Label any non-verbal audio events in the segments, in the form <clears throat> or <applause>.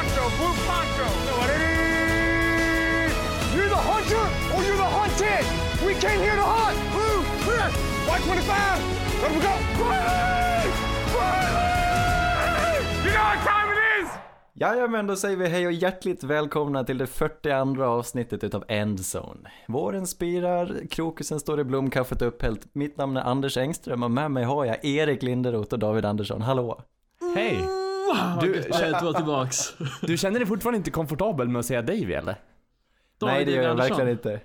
Poncho, Blue Poncho. You're the hunter or you're the hunted. We came here to hunt. Blue, clear. White 25. Let we go. Riley! Riley! You know what time it is? Jajamän, då säger vi hej och hjärtligt välkomna till det 42 avsnittet utav Endzone. Våren spirar, krokusen står i blom, kaffet är upphällt. Mitt namn är Anders Engström och med mig har jag Erik Linderoth och David Andersson. Hallå! Hej! Du, Du, känner, att vara tillbaks. <laughs> du känner dig fortfarande inte komfortabel med att säga Davy eller? Nej, det gör jag Andersson. verkligen inte.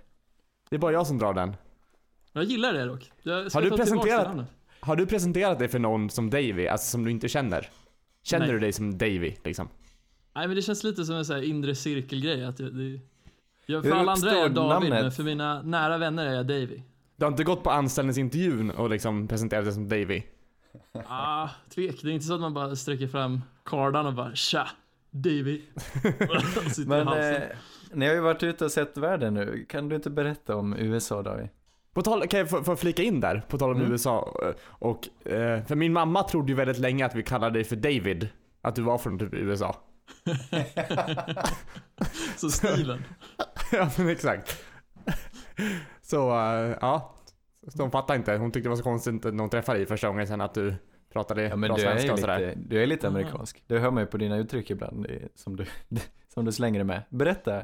Det är bara jag som drar den. Jag gillar det dock. Jag Har du presenterat-. Har du presenterat dig för någon som Davy, alltså som du inte känner? Känner Nej. du dig som Davy liksom? Nej men det känns lite som en sån här inre cirkelgrej. Att jag, det, jag, för alla andra är jag David, namnet? men för mina nära vänner är jag Davy. Du har inte gått på anställningsintervjun och liksom presenterat dig som Davy? Ah, tvek. Det är inte så att man bara sträcker fram kardan och bara tja, Davy. <laughs> Men eh, ni har ju varit ute och sett världen nu. Kan du inte berätta om USA David? På tal, kan jag få, få flika in där? På tal om Mm. USA. eh, Och, eh, för min mamma trodde ju väldigt länge att vi kallade dig för David. Att du var från typ USA. <laughs> Så stilen. <laughs> ja men exakt. Så, eh, ja. Så de fattar inte. Hon tyckte det var så konstigt när hon träffade dig första gången sen att du pratade Ja men bra du är, svenska ju och sådär. lite, du är lite Aha. amerikansk. Det hör man ju på dina uttryck ibland är som du, <laughs> som du slänger med. Berätta.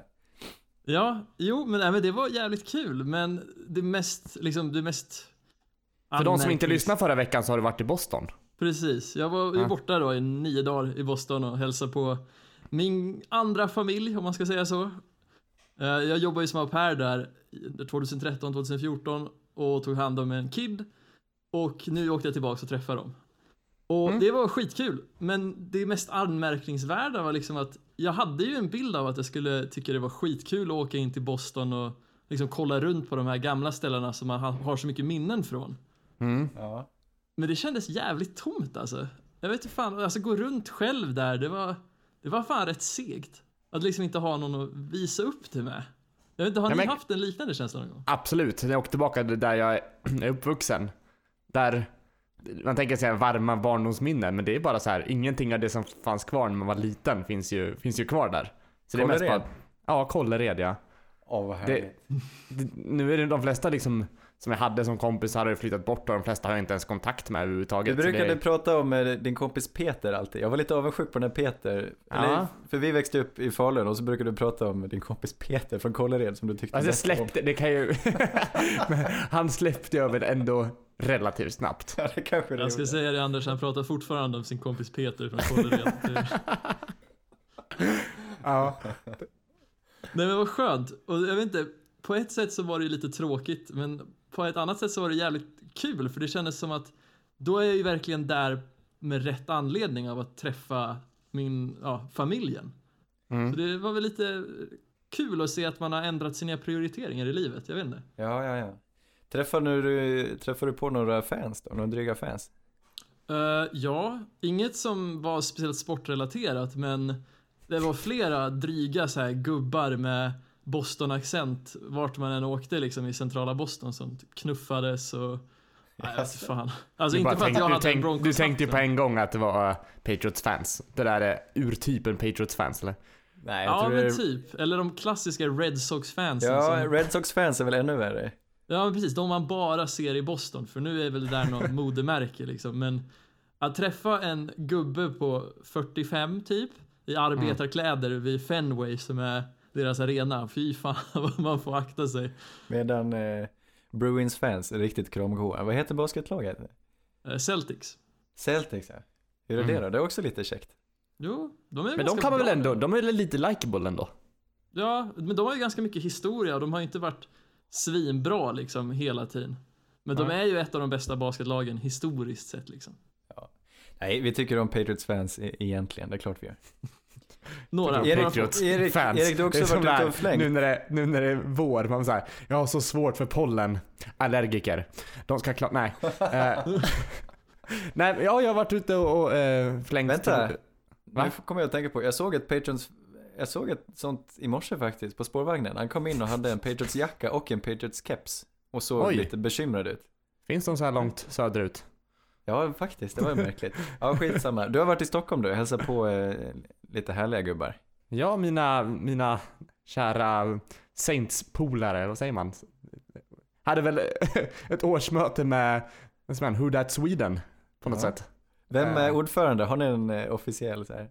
Ja, jo men, nej, men det var jävligt kul. Men det mest, liksom det mest För de som inte lyssnade förra veckan så har du varit i Boston. Precis, jag var ju Ja. borta då i nio dagar i Boston och hälsade på min andra familj om man ska säga så. Eh, Jag jobbade ju som au pair där 2013-2014 och tog hand om en kid. Och nu åkte jag tillbaka och träffade dem. Och Mm. det var skitkul, men det mest anmärkningsvärda var liksom att jag hade ju en bild av att jag skulle tycka det var skitkul att åka in till Boston och liksom kolla runt på de här gamla ställena som man ha- har så mycket minnen från. Mm. Ja. Men det kändes jävligt tomt alltså. Jag vet inte fan, alltså gå runt själv där, det var, det var fan rätt segt. Att liksom inte ha någon att visa upp det med. Jag vet inte, har Ja, ni men- haft en liknande känsla någon gång? Absolut. När jag åkte tillbaka där jag är uppvuxen. Där, man tänker säga varma barndomsminnen, men det är bara så här. ingenting av det som fanns kvar när man var liten finns ju, finns ju kvar där. Så det är mest Kållered? bara, ja, Kållered ja. Åh vad Det- härligt. Det- Nu är det de flesta liksom som jag hade som kompisar har ju flyttat bort och de flesta har jag inte ens kontakt med Du överhuvudtaget. Så brukade det, prata om eh, din kompis Peter alltid. Jag var lite avundsjuk på den här Peter. Ja. Eller, för vi växte upp i Falun och så brukade du prata om din kompis Peter från Kållered som du tyckte alltså jag bäst om. släppte, det kan ju... Men <laughs> han släppte jag väl ändå relativt snabbt. Ja, det kanske det Jag ska gjorde. säga det Anders, han pratar fortfarande om sin kompis Peter från Kållered. <laughs> Ja. Nej men vad skönt. Och jag vet inte, på ett sätt så var det ju lite tråkigt, men på ett annat sätt så var det jävligt kul, för det kändes som att då är jag ju verkligen där med rätt anledning av att träffa min, ja, familjen. Så Mm. det var väl lite kul att se att man har ändrat sina prioriteringar i livet, jag vet inte. Ja, ja, ja. Träffar du, träffar du på några fans då? Några dryga fans? Eh, ja, inget som var speciellt sportrelaterat, men det var flera dryga så här gubbar med Boston-accent vart man än åkte liksom i centrala Boston som knuffades och... Nej, inte fan. Alltså Du, inte för att tänkte, jag du, hade en tänk, Broncos du tänkte ju på en gång att det var uh, Patriots fans. Det där är urtypen Patriots fans eller? Nej, jag Ja tror men det är... typ. Eller de klassiska Red Sox-fansen Ja, som... Red Sox fans är väl ännu värre. Ja men precis, de man bara ser i Boston, för nu är väl det där något <laughs> modemärke liksom. Men att träffa en gubbe på 45 typ, i arbetarkläder vid Fenway som är deras arena, fy fan <laughs> vad man får akta sig. Medan eh, Bruins fans är riktigt kramgoa. Vad heter basketlaget? Eh, Celtics. Celtics ja. Hur är det Mm. då? Det är också lite käckt. Jo, de är Men de kan man väl ändå, de är väl lite likeable ändå? Ja, men de har ju ganska mycket historia och de har ju inte varit svinbra liksom hela tiden. Men de Nej. är ju ett av de bästa basketlagen historiskt sett liksom. Nej, vi tycker om Patriots fans e- egentligen, det är klart vi gör. Några. Erik- Erik- fans. Erik, du har också varit ute och flängt. Nu när, det, nu när det är vår, man säger jag har så svårt för pollen. Allergiker. De ska klara, nej. <laughs> Eh, <laughs> nej, ja, jag har varit ute och, och eh, flängt. Vänta. Va? Nu kommer jag att tänka på, jag såg ett Patriots, jag såg ett sånt i morse faktiskt på spårvagnen. Han kom in och hade en Patriots jacka och en Patriots keps. Och såg Oj. lite bekymrad ut. Finns de så här långt söderut? Ja, faktiskt. Det var ju märkligt. Ja, skitsamma. Du har varit i Stockholm du, hälsat på eh, lite härliga gubbar. Ja, mina, mina kära Saints-polare, vad säger man? Hade väl <laughs> ett årsmöte med, vad säger man, Who That Sweden på något Ja. sätt. Vem är Eh. ordförande? Har ni en eh, officiell så här?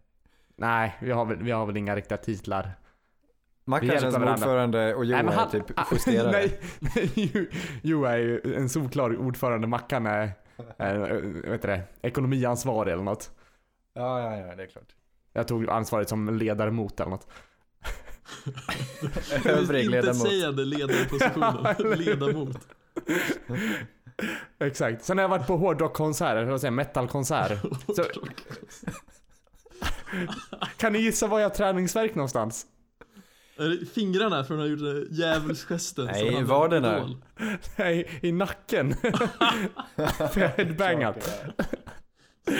Nej, vi har väl, vi har väl inga riktiga titlar. Mackan känns som ordförande och men är typ <laughs> justerare. Nej, nej Jo- Jo är ju en solklar ordförande, Mackan är, är vad heter det, ekonomiansvarig eller något. Ja, ja, ja, det är klart. Jag tog ansvaret som ledare-mot eller något. <laughs> Övrig ledamot. Intetsägande ledarpositionen. <laughs> Ledamot. Exakt. Sen har jag varit på hårdrockkonserter, eller vad säger jag, metalkonsert. Så, <laughs> kan ni gissa var jag har träningsvärk någonstans? Är det fingrarna från att ha gjort den djävulsgesten? som Nej, han- vaderna. Nej, i nacken. För jag headbangat.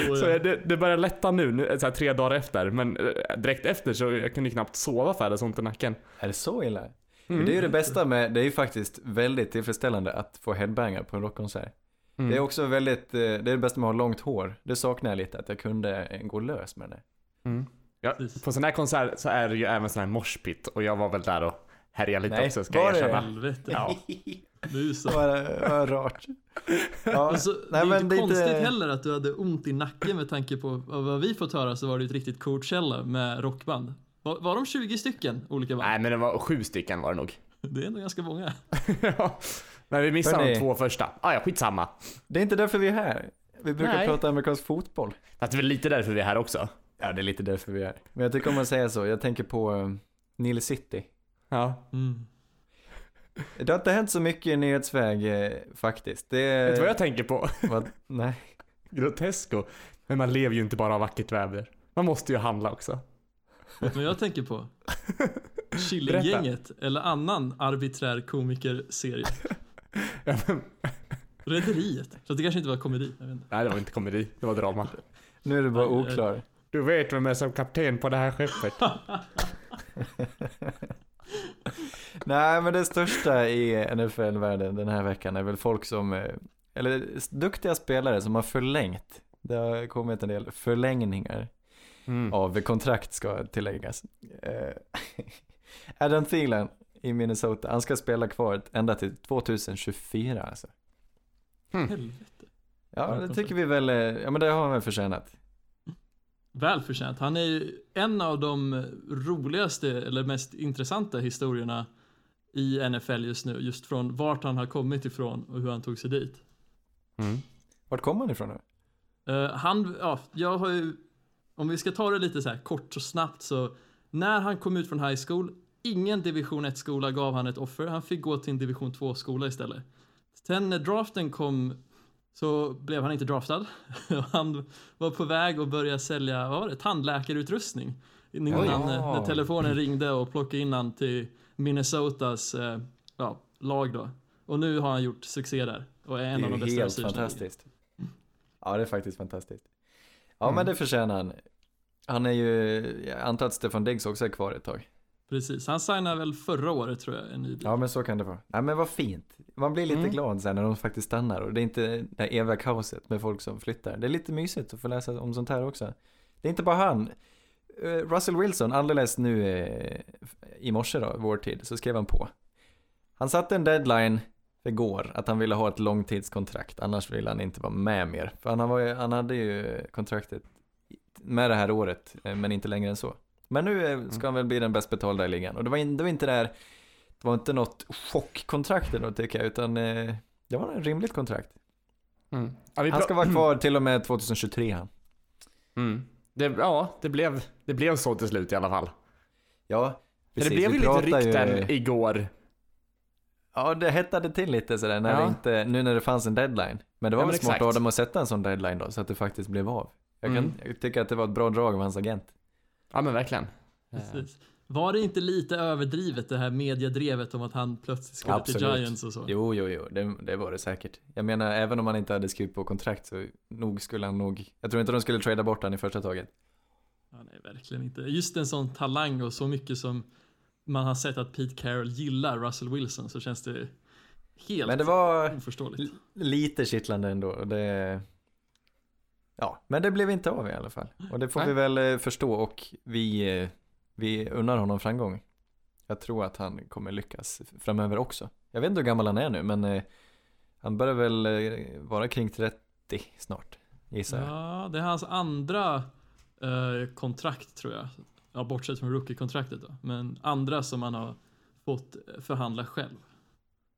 Så, Så ja. det, det börjar lätta nu, nu så här, tre dagar efter. Men eh, direkt efter så jag kunde knappt sova för jag hade så ont i nacken. Är det så illa? Mm. Men det är ju det bästa med, det är ju faktiskt väldigt tillfredsställande att få headbanger på en rockkonsert. Mm. Det är också väldigt, eh, det är det bästa med att ha långt hår. Det saknar jag lite, att jag kunde eh, gå lös med det. Mm. Ja, på sån här konsert så är det ju även sån här moshpit och jag var väl där och härjade lite Nej, också ska var jag erkänna. Ja. <laughs> Så. Vad, rart. Ja, Alltså, det nej, är inte det är konstigt inte- heller att du hade ont i nacken med tanke på vad vi fått höra så var det ett riktigt Coachella med rockband. Var, var de 20 stycken olika band? Nej men det var sju stycken var det nog. <laughs> Det är ändå ganska många. <laughs> ja. Men vi missade Hörni. de två första. Ah, ja, skitsamma. Det är inte därför vi är här. Vi brukar Nej. prata amerikansk fotboll. Fast det är väl lite därför vi är här också. Ja, det är lite därför vi är här. Men jag tycker om att säga så. Jag tänker på uh, Nile City. Ja. Mm. Det har inte hänt så mycket i nyhetsväg eh, faktiskt. Det Vet du vad jag tänker på? vad, Nej. <laughs> Grotesco. Men man lever ju inte bara av vackert väder. Man måste ju handla också. Vet du vad jag tänker på? <laughs> Killinggänget eller annan arbiträr komikerserie. <laughs> Ja, men- Rederiet. Så det kanske inte var komedi. Jag vet inte. Nej det var inte komedi, det var drama. Nu är du bara oklar. Du vet vem är som kapten på det här skeppet? Nej, men det största i NFL-världen den här veckan är väl folk som, eh, eller duktiga spelare som har förlängt. Det har kommit en del förlängningar Mm. av kontrakt ska tilläggas. Eh, <laughs> Adam Thielen i Minnesota, han ska spela kvar ända till 2024 alltså. Helvete. Ja, Ja, det tycker vi väl, eh, ja men det har han väl förtjänat. Välförtjänt. Han är ju en av de roligaste eller mest intressanta historierna i NFL just nu. Just från vart han har kommit ifrån och hur han tog sig dit. Mm. Vart kommer han ifrån då? Eh, han, ja, jag har ju, om vi ska ta det lite så här kort och snabbt så, när han kom ut från high school, ingen division 1-skola gav han ett offer, han fick gå till en division 2-skola istället. Sen när draften kom så blev han inte draftad. <laughs> han var på väg att börja sälja, vad var det, tandläkarutrustning. Innan, eh, när telefonen ringde och plockade in han till Minnesotas eh, ja, lag då. Och nu har han gjort succé där och är en det av är de ju bästa helt fantastiskt. Ja, det är faktiskt fantastiskt. Ja, Mm. men det förtjänar han. Han är ju, jag antar att Stefan Diggs också är kvar ett tag. Precis, han signade väl förra året tror jag, en ny deal. Ja, men så kan det vara. Ja, men vad fint. Man blir lite Mm. glad sen när de faktiskt stannar och det är inte det här eviga kaoset med folk som flyttar. Det är lite mysigt att få läsa om sånt här också. Det är inte bara han. Eh, Russell Wilson, alldeles nu eh, i morse då, vår tid, så skrev han på. Han satte en deadline igår att han ville ha ett långtidskontrakt, annars ville han inte vara med mer. För han, var, ju- han hade ju kontraktet med det här året, eh, men inte längre än så. Men nu eh, ska han väl bli den bäst betalda i ligan. Och det var, in, det var inte där, det var inte något chockkontrakt då tycker jag, utan eh, det var en rimligt kontrakt. Mm. Ja, Han ska vara <clears throat> kvar till och med 2023 han. Mm. Det, ja, det blev, det blev så till slut i alla fall. Ja, precis. det blev ju lite rykten igår. Ja, det hettade till lite sådär när Ja. det inte, nu när det fanns en deadline. Men det var Ja, väl smart av dem att sätta en sån deadline då, så att det faktiskt blev av. Jag, kan, Mm. jag tycker att det var ett bra drag av hans agent. Ja men verkligen. Precis. Var det inte lite överdrivet det här mediedrevet om att han plötsligt skulle till Absolut. Giants och så? Jo, jo, jo, det, det var det säkert. Jag menar, även om han inte hade skrivit på kontrakt så nog skulle han nog, jag tror inte de skulle trada bort han i första taget. Ja, nej, verkligen inte. Just en sån talang och så mycket som man har sett att Pete Carroll gillar Russell Wilson så känns det helt Men det var oförståeligt. lite kittlande ändå. Det, ja, men det blev inte av i alla fall. Och det får Nej. vi väl eh, förstå och vi, eh, vi unnar honom framgång. Jag tror att han kommer lyckas framöver också. Jag vet inte hur gammal han är nu, men eh, han börjar väl vara kring 30 snart, gissar jag. Ja, det är hans andra eh, kontrakt tror jag. Ja, bortsett från rookie-kontraktet då. Men andra som han har fått förhandla själv.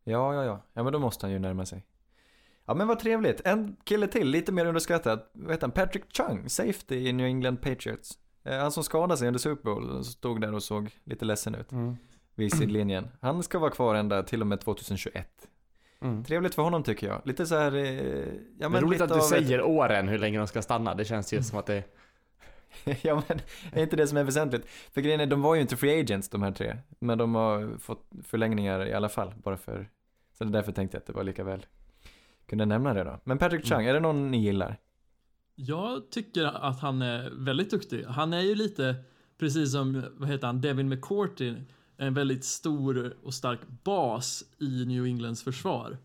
Ja, ja, ja. Ja, men då måste han ju närma sig. Ja, men vad trevligt. En kille till, lite mer underskattad. Vad heter han? Patrick Chung, safety i New England Patriots. Eh, Han som skadade sig under Super Bowl, stod där och såg lite ledsen ut Mm. vid sidlinjen. Han ska vara kvar ända till och med 2021. Mm. Trevligt för honom tycker jag. Lite så här, eh, ja Men men roligt lite att du av ett- säger åren hur länge de ska stanna. Det känns ju som att det... <laughs> ja men, är inte det som är väsentligt? För grejen är, de var ju inte free agents de här tre. Men de har fått förlängningar i alla fall, bara för... Så det är därför tänkte jag att det var lika väl. Kunde nämna det då. Men Patrick Chung, är det någon ni gillar? Jag tycker att han är väldigt duktig. Han är ju lite, precis som, vad heter han, Devin McCourty, en väldigt stor och stark bas i New Englands försvar.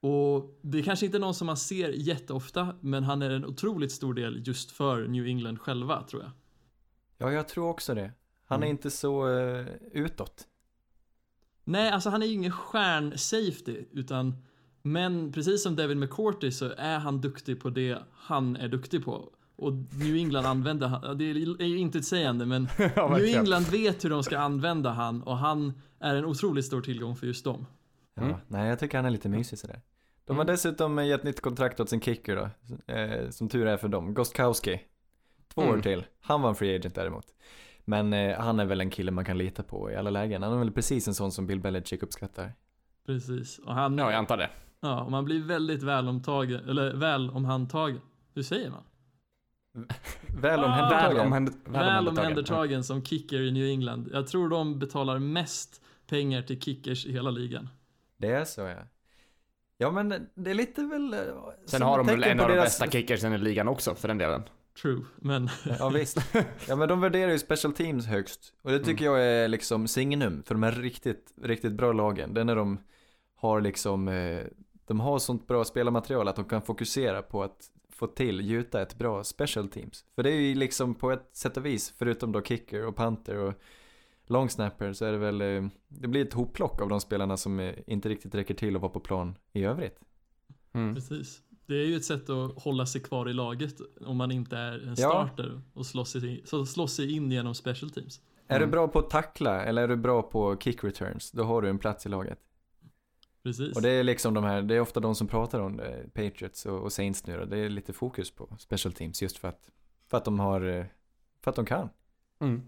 Och det är kanske inte någon som man ser jätteofta, men han är en otroligt stor del just för New England själva, tror jag. Ja, jag tror också det. Han är Mm. inte så uh, utåt. Nej, alltså han är ju ingen stjärn-safety, utan men precis som Devin McCourty så är han duktig på det han är duktig på. Och New England använder han, ja, det är ju inte ett sägande men <laughs> Ja, New. England vet hur de ska använda han och han är en otroligt stor tillgång för just dem. Ja, Mm. nej jag tycker han är lite mysig sådär. De har Mm. dessutom gett nytt kontrakt åt sin kicker då, eh, som tur är för dem, Gostkowski. Två år Mm. till. Han var en free agent däremot. Men eh, han är väl en kille man kan lita på i alla lägen. Han är väl precis en sån som Bill Belichick uppskattar. Precis. Och han, Ja, jag ja, antar det. Och man blir väldigt väl omtagen, eller väl omhandtagen. Hur säger man? Väl omhändertagen. Väl, omhänd Väl omhändertagen som kicker i New England. Jag tror de betalar mest pengar till kickers i hela ligan. Det är så ja. Ja men det är lite väl... eh, Sen har de väl en av de deras- bästa kickersen i ligan också för den delen. True, men <laughs> Ja visst. Ja men de värderar ju special teams högst. Och det tycker jag är liksom signum för de här riktigt, riktigt bra lagen. Det är när de har liksom, eh, de har sånt bra spelarmaterial att de kan fokusera på att få till, gjuta ett bra special teams. För det är ju liksom på ett sätt och vis, förutom då kicker och punter och long snapper så är det väl, eh, det blir ett hopplock av de spelarna som eh, inte riktigt räcker till att vara på plan i övrigt. Mm. precis. Det är ju ett sätt att hålla sig kvar i laget om man inte är en Ja. starter och slåss sig, så slåss sig in genom special teams. Är du Mm. bra på att tackla eller är du bra på kick returns, då har du en plats i laget. Precis. Och det är liksom de här, det är ofta de som pratar om det, Patriots och, och Saints nu då. Det är lite fokus på special teams just för att, för att de har, eh, för att de kan. Mm.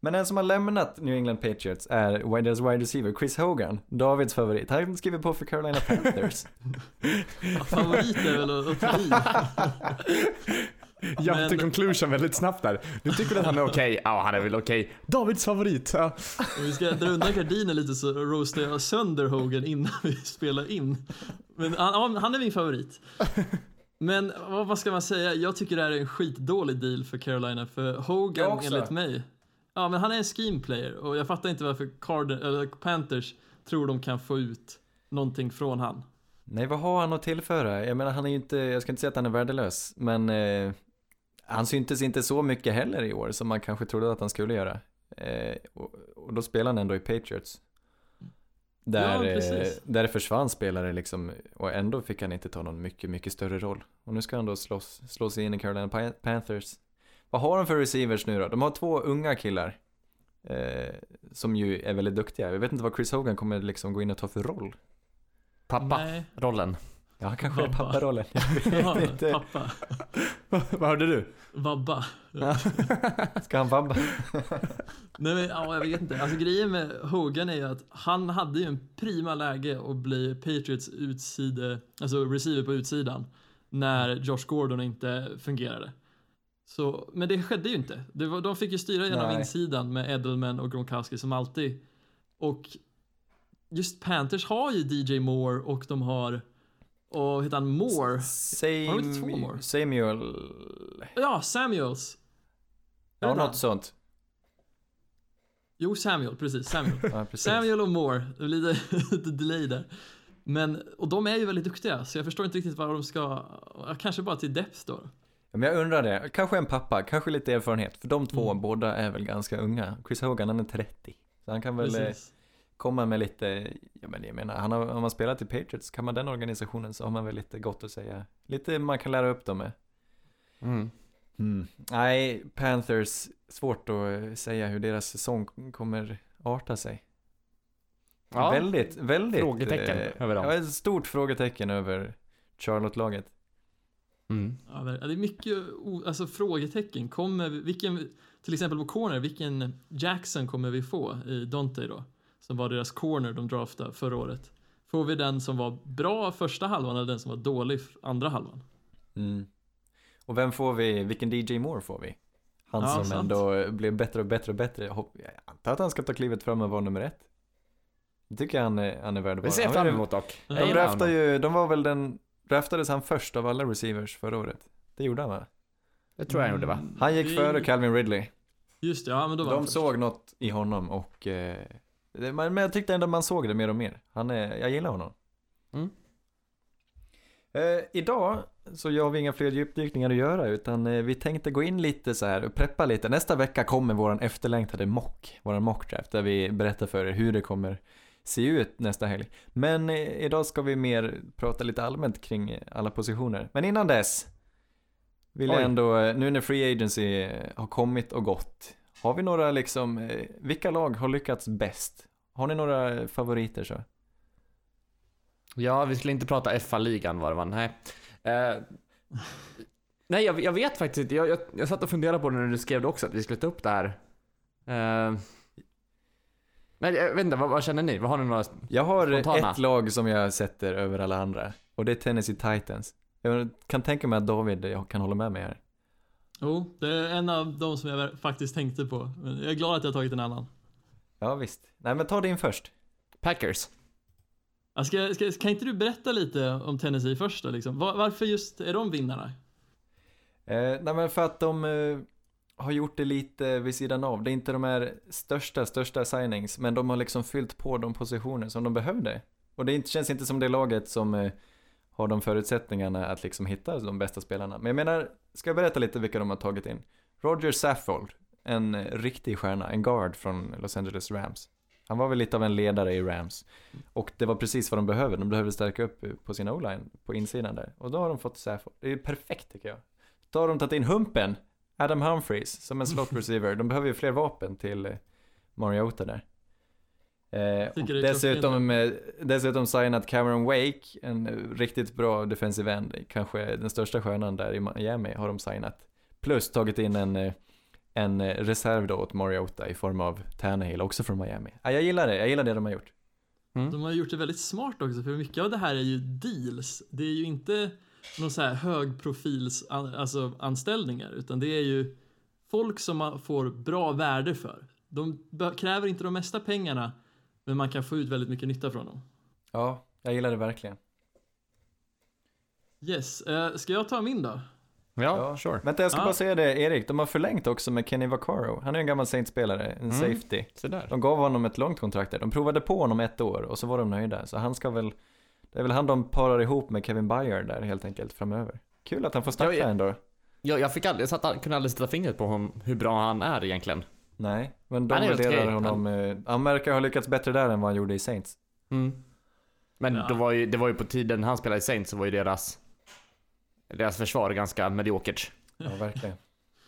Men en som har lämnat New England Patriots är deras wide receiver Chris Hogan, Davids favorit. Han skriver på för Carolina Panthers. <laughs> Ja, Favorit är väl att-. <laughs> Jump Men- to conclusion väldigt snabbt där. Nu tycker du att han är okej? Ja, han är väl okej. Davids favorit. Ja. Om vi ska dra undan gardinen lite så roastar jag sönder Hogan innan vi spelar in. Men han, han är min favorit. Men vad, vad ska man säga? Jag tycker det här är en skitdålig deal för Carolina för Jag Hogan enligt mig. Ja men han är en scheme player och jag fattar inte varför Card eller Panthers tror de kan få ut någonting från han. Nej, vad har han att tillföra? Jag menar, han är ju inte, jag ska inte säga att han är värdelös, men eh, han syntes inte så mycket heller i år som man kanske trodde att han skulle göra. Eh, och, och då spelar han ändå i Patriots. Där, Ja, eh, där försvann spelare liksom, och ändå fick han inte ta någon mycket, mycket större roll. Och nu ska han då slåss, slå sig in i Carolina Pa- Panthers. Vad har de för receivers nu då? De har två unga killar. Eh, som ju är väldigt duktiga. Jag vet inte vad Chris Hogan kommer liksom gå in och ta för roll. Pappa-rollen. Ja, han kanske är Pappa. papparollen. Ja, <laughs> vet inte. pappa. Vad hörde du? Vabba. <laughs> Ska han vabba? <laughs> Nej men ja, jag vet inte. Alltså grejen med Hogan är ju att han hade ju en prima läge att bli Patriots utside, alltså receiver på utsidan när Josh Gordon inte fungerade. Så, men det skedde ju inte. Det var, de fick ju styra genom Nej. insidan med Edelman och Gronkowski som alltid. Och just Panthers har ju DJ Moore och de har, och heter han, Moore? Har de inte två Sam-? Samuel... Ja, Samuels. Ja, det han? något sånt. Jo, Samuel, precis. Samuel. <laughs> Ja, precis. Samuel och Moore, det blir <laughs> lite, delay där. Men, och de är ju väldigt duktiga, så jag förstår inte riktigt vad de ska, kanske bara till depth då. Men jag undrar det, kanske en pappa, kanske lite erfarenhet, för de två Mm. båda är väl ganska unga. Chris Hogan han är 30, så han kan väl eh, Precis. Komma med lite, ja men jag menar, han har, om man spelat i Patriots, kan man den organisationen så har man väl lite gott att säga. Lite man kan lära upp dem med. Mm. Mm. Nej, Panthers, svårt att eh, säga hur deras säsong kommer arta sig. Ja, väldigt, väldigt. Frågetecken eh, över dem. Ja, ett stort frågetecken över Charlotte-laget. Mm. Ja, det är mycket alltså, frågetecken. Kommer, vi- vilken, till exempel på corner, vilken Jackson kommer vi få i Dante då? Som var deras corner de draftade förra året. Får vi den som var bra första halvan eller den som var dålig andra halvan? Mm. Och vem får vi, vilken DJ Moore får vi? Han Ja, som sant. ändå blir bättre och bättre och bättre. Jag antar att han ska ta klivet fram och vara nummer ett. Det tycker jag han är, han är värd att Vi vara. ser Han fram emot dock. De draftade ju, de var väl den, draftades han först av alla receivers förra året? Det gjorde han va? Det tror jag han gjorde va? Mm, Han gick det- före Calvin Ridley. Just det, ja men då var De såg något i honom och, eh, men jag tyckte ändå man såg det mer och mer. Han är, jag gillar honom. Mm. Eh, idag så gör vi inga fler djupdykningar att göra utan eh, vi tänkte gå in lite så här och preppa lite. Nästa vecka kommer våran efterlängtade mock, våran mockdraft där vi berättar för er hur det kommer se ut nästa helg. Men eh, idag ska vi mer prata lite allmänt kring alla positioner. Men innan dess vill jag Oj. ändå, eh, nu när Free Agency har kommit och gått, har vi några liksom, eh, vilka lag har lyckats bäst? Har ni några favoriter så? Ja, vi skulle inte prata FA-ligan var det va? Nej. Eh, nej, jag, jag vet faktiskt inte. Jag, jag, jag satt och funderade på det när du skrev det också, att vi skulle ta upp det här. Eh, nej, jag vet inte, vad, vad känner ni? Vad har ni några? Jag har Spontana. ett lag som jag sätter över alla andra och det är Tennessee Titans. Jag kan tänka mig att David kan hålla med mig här. Jo, det är en av de som jag faktiskt tänkte på. Men jag är glad att jag har tagit en annan. Ja visst. Nej men ta din först. Packers. Ska, ska, kan inte du berätta lite om Tennessee först då, liksom? Var, varför just är de vinnarna? Eh, nej men för att de eh, har gjort det lite vid sidan av. Det är inte de här största, största signings, men de har liksom fyllt på de positioner som de behövde. Och det känns inte som det laget som eh, har de förutsättningarna att liksom hitta de bästa spelarna. Men jag menar, ska jag berätta lite vilka de har tagit in? Roger Saffold, en riktig stjärna, en guard från Los Angeles Rams. Han var väl lite av en ledare i Rams. Och det var precis vad de behövde. De behövde stärka upp på sin o-line, på insidan där. Och då har de fått Saffold. Det är ju perfekt tycker jag. Då har de tagit in Humpen, Adam Humphries, som en slot <laughs> receiver. De behöver ju fler vapen till eh, Mariota där. Eh, dessutom, eh, dessutom signat Cameron Wake, en riktigt bra defensive end, kanske den största stjärnan där i Miami har de signat. Plus tagit in en, eh, en eh, reserv då åt Mariota i form av Tannehill, också från Miami. Ja, jag gillar det, jag gillar det de har gjort. Mm. De har gjort det väldigt smart också, för mycket av det här är ju deals. Det är ju inte någon så här högprofils an, alltså anställningar, utan det är ju folk som man får bra värde för. De kräver inte de mesta pengarna, men man kan få ut väldigt mycket nytta från dem. Ja, jag gillar det verkligen. Yes, eh, ska jag ta min då? Ja, Ja. sure. Vänta, jag ska Ja. bara säga det, Erik, de har förlängt också med Kenny Vaccaro. Han är en gammal Saints-spelare, en Mm. safety. Så där. De gav honom ett långt kontrakt där. De provade på honom ett år och så var de nöjda. Så han ska väl, det är väl han de parar ihop med Kevin Byard där helt enkelt framöver. Kul att han får starta Ja, ja. ändå. Jag, jag fick aldrig, jag satt, kunde aldrig sätta fingret på hon, hur bra han är egentligen. Nej, men de Han är helt värderar okej. honom, eh, han verkar ha lyckats bättre där än vad han gjorde i Saints. Mm. Men Ja. det, var ju, det var ju på tiden han spelade i Saints så var ju deras deras försvar ganska mediokert. Ja, verkligen.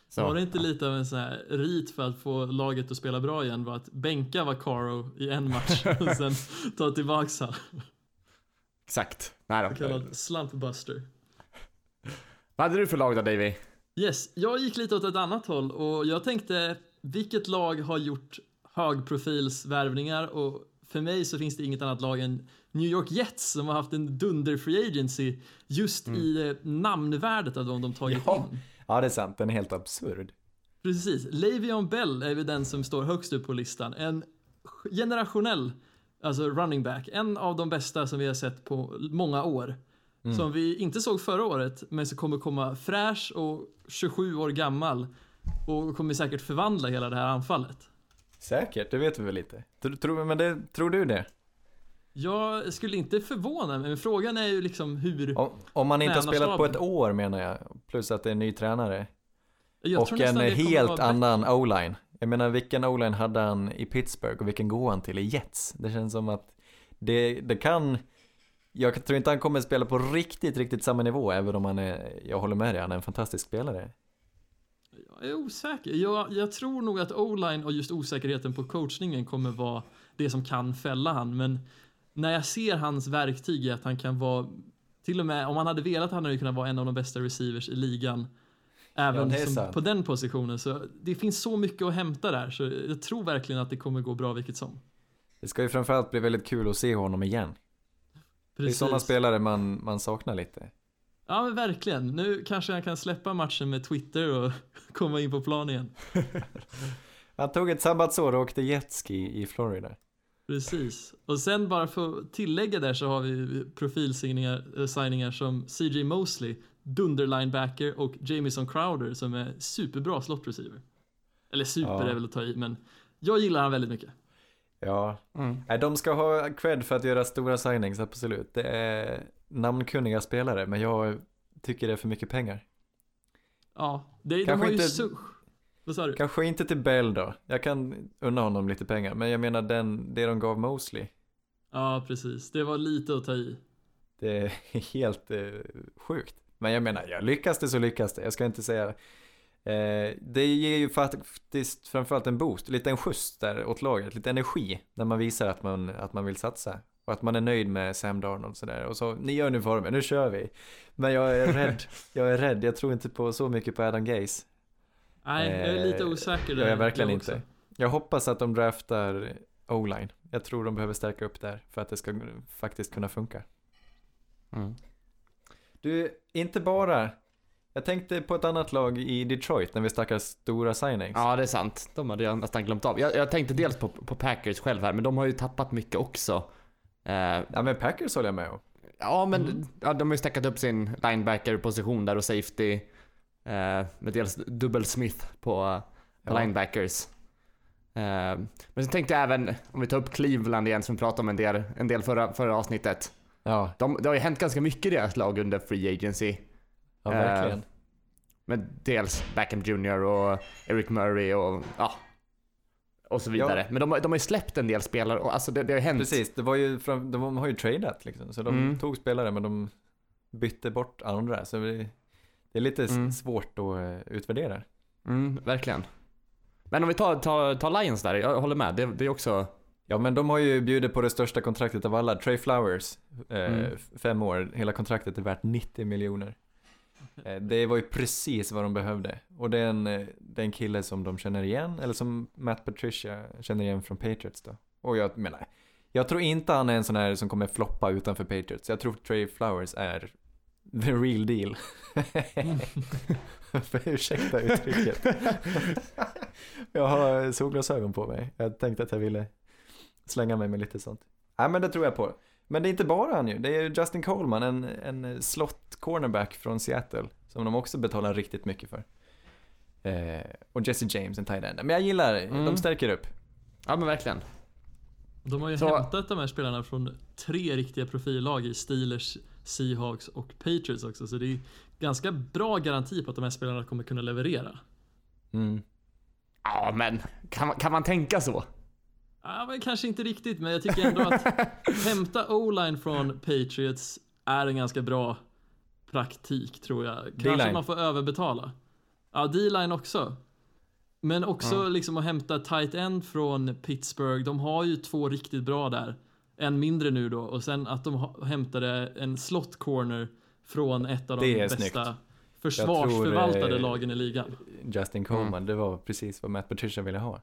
Så. Var Så. det inte lite av en sån här rit för att få laget att spela bra igen var att bänka Vaccaro i en match <laughs> och sen ta tillbaks han. Exakt. Nej Så då. kallad slumpbuster. Vad hade du för lag då Davy? Yes, jag gick lite åt ett annat håll och jag tänkte vilket lag har gjort högprofilsvärvningar och för mig så finns det inget annat lag än New York Jets som har haft en dunder free agency just i eh, namnvärdet av dem de tagit Ja. in. Ja, det är sant. Den är helt absurd. Precis, Le'Veon Bell är väl den som står högst upp på listan. En generationell, alltså running back, en av de bästa som vi har sett på många år. Som vi inte såg förra året, men som kommer komma fräsch och 27 år gammal och kommer säkert förvandla hela det här anfallet. Säkert, det vet vi väl lite. Tror, tror, men det, tror du det? Jag skulle inte förvåna mig, men frågan är ju liksom hur... Om, om man inte har spelat på ett år menar jag, plus att det är en ny tränare. jag och en helt annan o-line. Jag menar vilken o-line hade han i Pittsburgh och vilken går han till i Jets? Det känns som att det, det kan, jag tror inte han kommer spela på riktigt, riktigt samma nivå även om han är, jag håller med dig, han är en fantastisk spelare. Jag är osäker. Jag, jag tror nog att o-line och just osäkerheten på coachningen kommer vara det som kan fälla han. Men när jag ser hans verktyg i att han kan vara, till och med om han hade velat hade han ju kunnat vara en av de bästa receivers i ligan. Även det är som, sant. på den positionen. Så det finns så mycket att hämta där. Så jag tror verkligen att det kommer gå bra vilket som. Det ska ju framförallt bli väldigt kul att se honom igen. Det är Precis. sådana spelare man, man saknar lite. Ja men verkligen. Nu kanske han kan släppa matchen med Twitter och <laughs> komma in på plan igen. <laughs> Han tog ett sabbatsår och åkte jetski i Florida. Precis. Och sen bara för att tillägga där så har vi profilsigningar eh, som CJ Mosley, dunderlinebacker och Jamison Crowder som är superbra slot receiver. Eller super Ja. är väl att ta i, men jag gillar han väldigt mycket. Ja, Mm. De ska ha cred för att göra stora signings, absolut. Det är namnkunniga spelare, men jag tycker det är för mycket pengar. Ja, det, de har ju inte-. Vad sa du? Kanske inte till Bell då. Jag kan unna honom lite pengar, men jag menar den, det de gav Mosley. Ja, precis. Det var lite att ta i. Det är <laughs> helt eh, sjukt. Men jag menar, ja, lyckas det så lyckas det. Jag ska inte säga. Eh, det ger ju faktiskt framförallt en boost, lite en skjuts där åt laget, lite energi när man visar att man, att man vill satsa. Och att man är nöjd med Sam Darnold och sådär. Och så, ni gör uniformen, nu kör vi. Men jag är rädd, <laughs> jag är rädd, jag tror inte på så mycket på Adam Gaze. Nej, jag är lite Eh, osäker Jag är verkligen jag inte. Jag hoppas att de draftar O-line. Jag tror de behöver stärka upp där för att det ska faktiskt kunna funka. Mm. Du, inte bara. Jag tänkte på ett annat lag i Detroit när vi snackar stora signings. Ja, det är sant. De hade jag nästan glömt av. Jag, jag tänkte dels på, på Packers själv här, men de har ju tappat mycket också. Eh, Ja men Packers håller jag med om. ja, men ja, de har ju stackat upp sin linebacker-position där och safety. Eh, med dels Double Smith på, på Ja. linebackers. Eh, men så tänkte jag även, om vi tar upp Cleveland igen som vi pratade om en del, en del förra, förra avsnittet. Ja, De, det har ju hänt ganska mycket i deras lag under Free Agency. ja Eh, verkligen. Med dels Beckham Jr och Eric Murray och ja. Och så vidare. Ja. Men de, har- de har ju släppt en del spelare och alltså det, det har ju hänt. Precis, det var ju fram, de har ju tradat liksom. Så de Mm. tog spelare men de bytte bort andra. Så det, är lite Mm. svårt att eh, utvärdera. Mm, verkligen. Men om vi tar, tar, tar Lions där, jag håller med. Det, det är också... Ja men de har ju bjudit på det största kontraktet av alla, Trey Flowers, eh, Mm. fem år, hela kontraktet är värt 90 miljoner. Eh, det var ju precis vad de behövde. Och det är, en, eh, det är en kille som de känner igen, eller som Matt Patricia känner igen från Patriots då. Och jag menar, jag tror inte han är en sån här som kommer floppa utanför Patriots. Jag tror Trey Flowers är the real deal. <laughs> För ursäkta uttrycket. <laughs> jag har solglasögon på mig. Jag tänkte att jag ville slänga mig med lite sånt. Nej men det tror jag på. Men det är inte bara han ju. Det är ju Justin Coleman, en, en slott cornerback från Seattle. Som de också betalar riktigt mycket för. Eh, och Jesse James, en tight end. Men jag gillar, Mm. de stärker upp. Ja men verkligen. De har ju Så- hämtat de här spelarna från tre riktiga profillag i Steelers, Seahawks och Patriots också. Så det är ganska bra garanti på att de här spelarna kommer kunna leverera. Mm. Ja men, kan, man- kan man tänka så? Ja, men kanske inte riktigt, men jag tycker ändå att <laughs> hämta o-line från Patriots är en ganska bra praktik tror jag. Kanske man får överbetala. Ja, D-line också. Men också Ja. liksom att hämta tight end från Pittsburgh. De har ju två riktigt bra där. En mindre nu då och sen att de hämtade en slot corner från ett av de bästa snyggt. försvarsförvaltade tror, eh, lagen i ligan. Justin Coleman, det var precis vad Matt Patricia ville ha.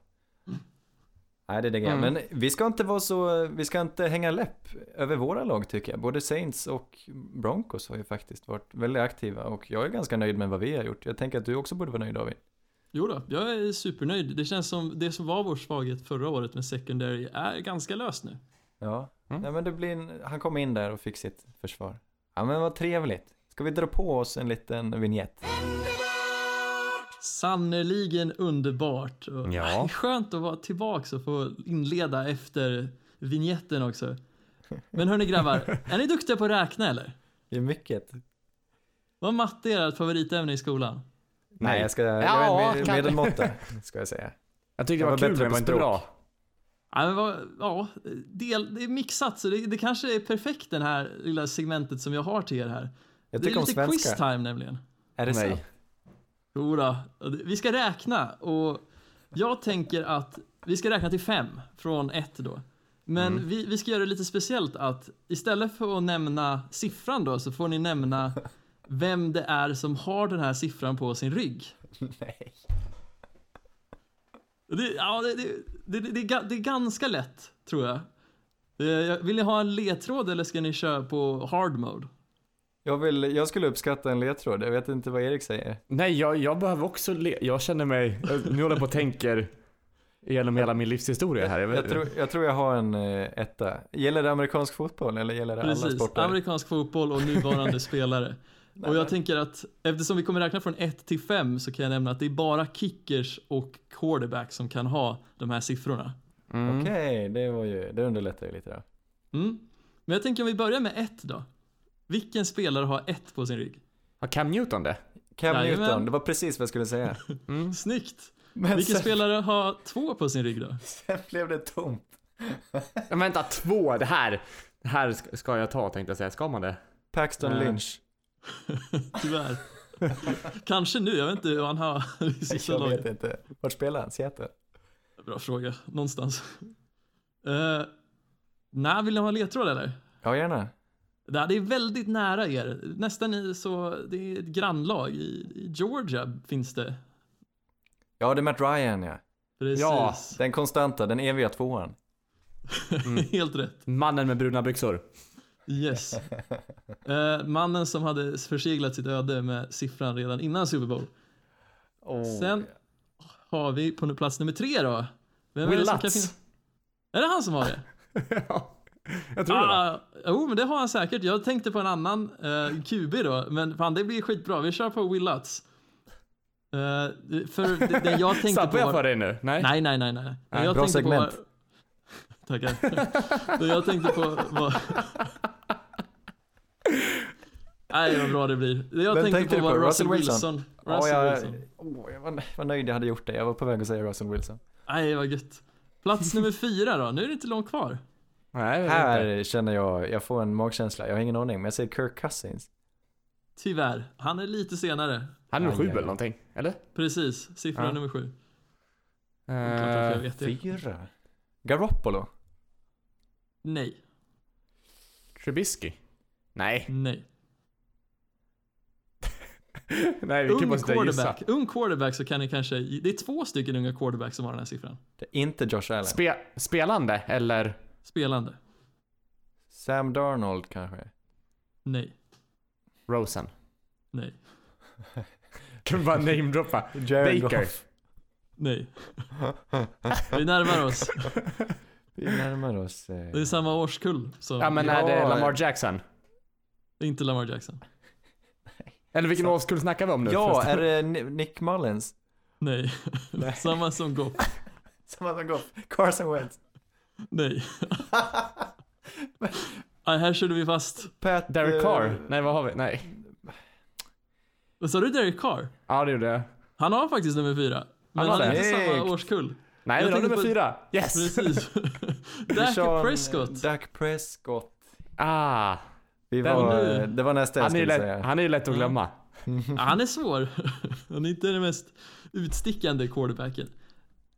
Nej, det är det Mm. Men vi ska inte vara så, vi ska inte hänga läpp över våra lag tycker jag. Både Saints och Broncos har ju faktiskt varit väldigt aktiva och jag är ganska nöjd med vad vi har gjort. Jag tänker att du också borde vara nöjd David. Jo då, jag är supernöjd. Det känns som det som var vår svaghet förra året med secondary är ganska löst nu. Ja, Mm. Nej, men det blir en, han kom in där och fick sitt försvar. Ja men vad trevligt. Ska vi dra på oss en liten vignett? Sannerligen underbart. Och Ja. Skönt att vara tillbaks och få inleda efter vignetten också. Men hörni grabbar, är ni duktiga på att räkna eller? Det är mycket. Var matte ert favoritämne i skolan? Nej, jag ska, jag Ja, är med, medelmåtta, ska jag säga. Jag tyckte det var, var kul bättre men det var inte bra. Ja, men vad, ja del, det är mixat så det, det kanske är perfekt det här lilla segmentet som jag har till er här. Jag Det är lite svenska. quiz time nämligen. Är det Nej. sant? Jodå, vi ska räkna och jag tänker att vi ska räkna till fem från ett då. Men Mm. vi, vi ska göra det lite speciellt att istället för att nämna siffran då så får ni nämna vem det är som har den här siffran på sin rygg. Nej. Det, ja, det, det, det, det, är ganska lätt tror jag. Eh, jag- Vill ni ha en ledtråd eller ska ni köra på hard mode? Jag, vill, jag skulle uppskatta en ledtråd, jag vet inte vad Erik säger. Nej, jag, jag behöver också le- Jag känner mig... jag- Nu håller jag på och tänker genom hela min livshistoria här. Jag Jag tror, jag tror jag har en eh, etta. Gäller det amerikansk fotboll eller gäller det alla Precis, sporter? amerikansk fotboll och nuvarande <laughs> spelare. Och jag tänker att eftersom vi kommer räkna från 1 till 5 så kan jag nämna att det är bara kickers och quarterback som kan ha de här siffrorna. mm. Okej, det var ju, det underlättar ju lite då. Mm. Men jag tänker om vi börjar med 1 då. Vilken spelare har 1 på sin rygg? Har Cam Newton det? Cam Jajamän. Newton, det var precis vad jag skulle säga. <laughs> Mm. Snyggt! Men Vilken sen, spelare har 2 på sin rygg då? sen blev det tomt. Men vänta, två! Det här, det här ska- jag ta tänkte jag säga. Ska man det? Paxton Eh. Lynch. <laughs> Tyvärr. Kanske nu, jag vet inte hur han har <laughs> i sista Jag vet laget. inte. Vart spelar han? Seattle? Bra fråga, någonstans. Uh, Nej, vill ni ha en ledtråd eller? Ja, gärna. Det det är väldigt nära er. Nästan i så, det är ett grannlag. I, i Georgia finns det. Ja, det är Matt Ryan ja. Precis. Ja, Den konstanta, den eviga tvåan. <laughs> Helt rätt. Mannen med bruna byxor. Yes. <laughs> Eh, mannen som hade förseglat sitt öde med siffran redan innan Super Bowl. Oh. Sen har vi på plats nummer tre då. Vem är Will det som kan Lutz. finna- Är det han som har det? <laughs> ja, <laughs> jag tror det. Ah, jo, men det har han säkert. Jag tänkte på en annan eh, QB då, men fan det blir skitbra. Vi kör på Will Lutz. Eh, för det, det jag <laughs> tänkte på jag för dig nu? Nej? Nej, nej, nej, nej. Nej, jag bra tänkte segment. På... <laughs> Tackar. det jag tänkte på var... Nej, vad bra det blir. Det jag Vem tänkte tänkte på var? Russell Wilson. Wilson? Russell Ja, jag, Wilson. oh, jag var, var nöjd jag hade gjort det. Jag var på väg att säga Russell Wilson. Nej, vad gött. Plats nummer fyra då. Nu är det inte långt kvar. Nej, inte. Här känner jag, jag får en magkänsla. Jag har ingen aning, men jag säger Kirk Cousins. Tyvärr. Han är lite senare. Han är Aj, sju eller någonting. Eller? Precis. Siffra Ja. nummer sju. Uh. Fyra. Garoppolo. Nej. Trubisky? Nej. Nej. <laughs> Nej, vi kan Ung bara sitta och gissa. quarterback. Ung quarterback så kan ni kanske... Det är två stycken unga quarterbacks som har den här siffran. Det är inte Josh Allen. Spe spelande eller? Spelande. Sam Darnold kanske. Nej. Rosen? Nej. <laughs> Kan vi bara namedroppa? Jared Baker. Goff. Nej. <laughs> Vi närmar oss. Vi närmar oss. Eh. Det är samma årskull. Så Ja men Ja, är det Lamar. Jackson? det är inte Lamar Jackson. <laughs> Eller vilken årskull snackar vi om nu? Ja, förresten? är det Ni- Nick Mullins? Nej. samma som Goff. Samma som Goff. Carson Wentz. Nej. Nej, här körde vi fast. Pat... Derek eh, Carr? Nej vad har vi? Nej. Vad sa du Derek Carr? Ja det gjorde jag. Han har faktiskt nummer fyra. Men har han, är det? inte samma årskull. Nej, Jag tänkte nummer på- fyra. Yes! Precis. <laughs> Dak Prescott. Dak Prescott. Ah, Vi var, det var nästa jag han är, ju skulle lätt, säga. han är ju lätt att glömma. Ja, han är svår. <laughs> Han är inte den mest utstickande quarterbacken.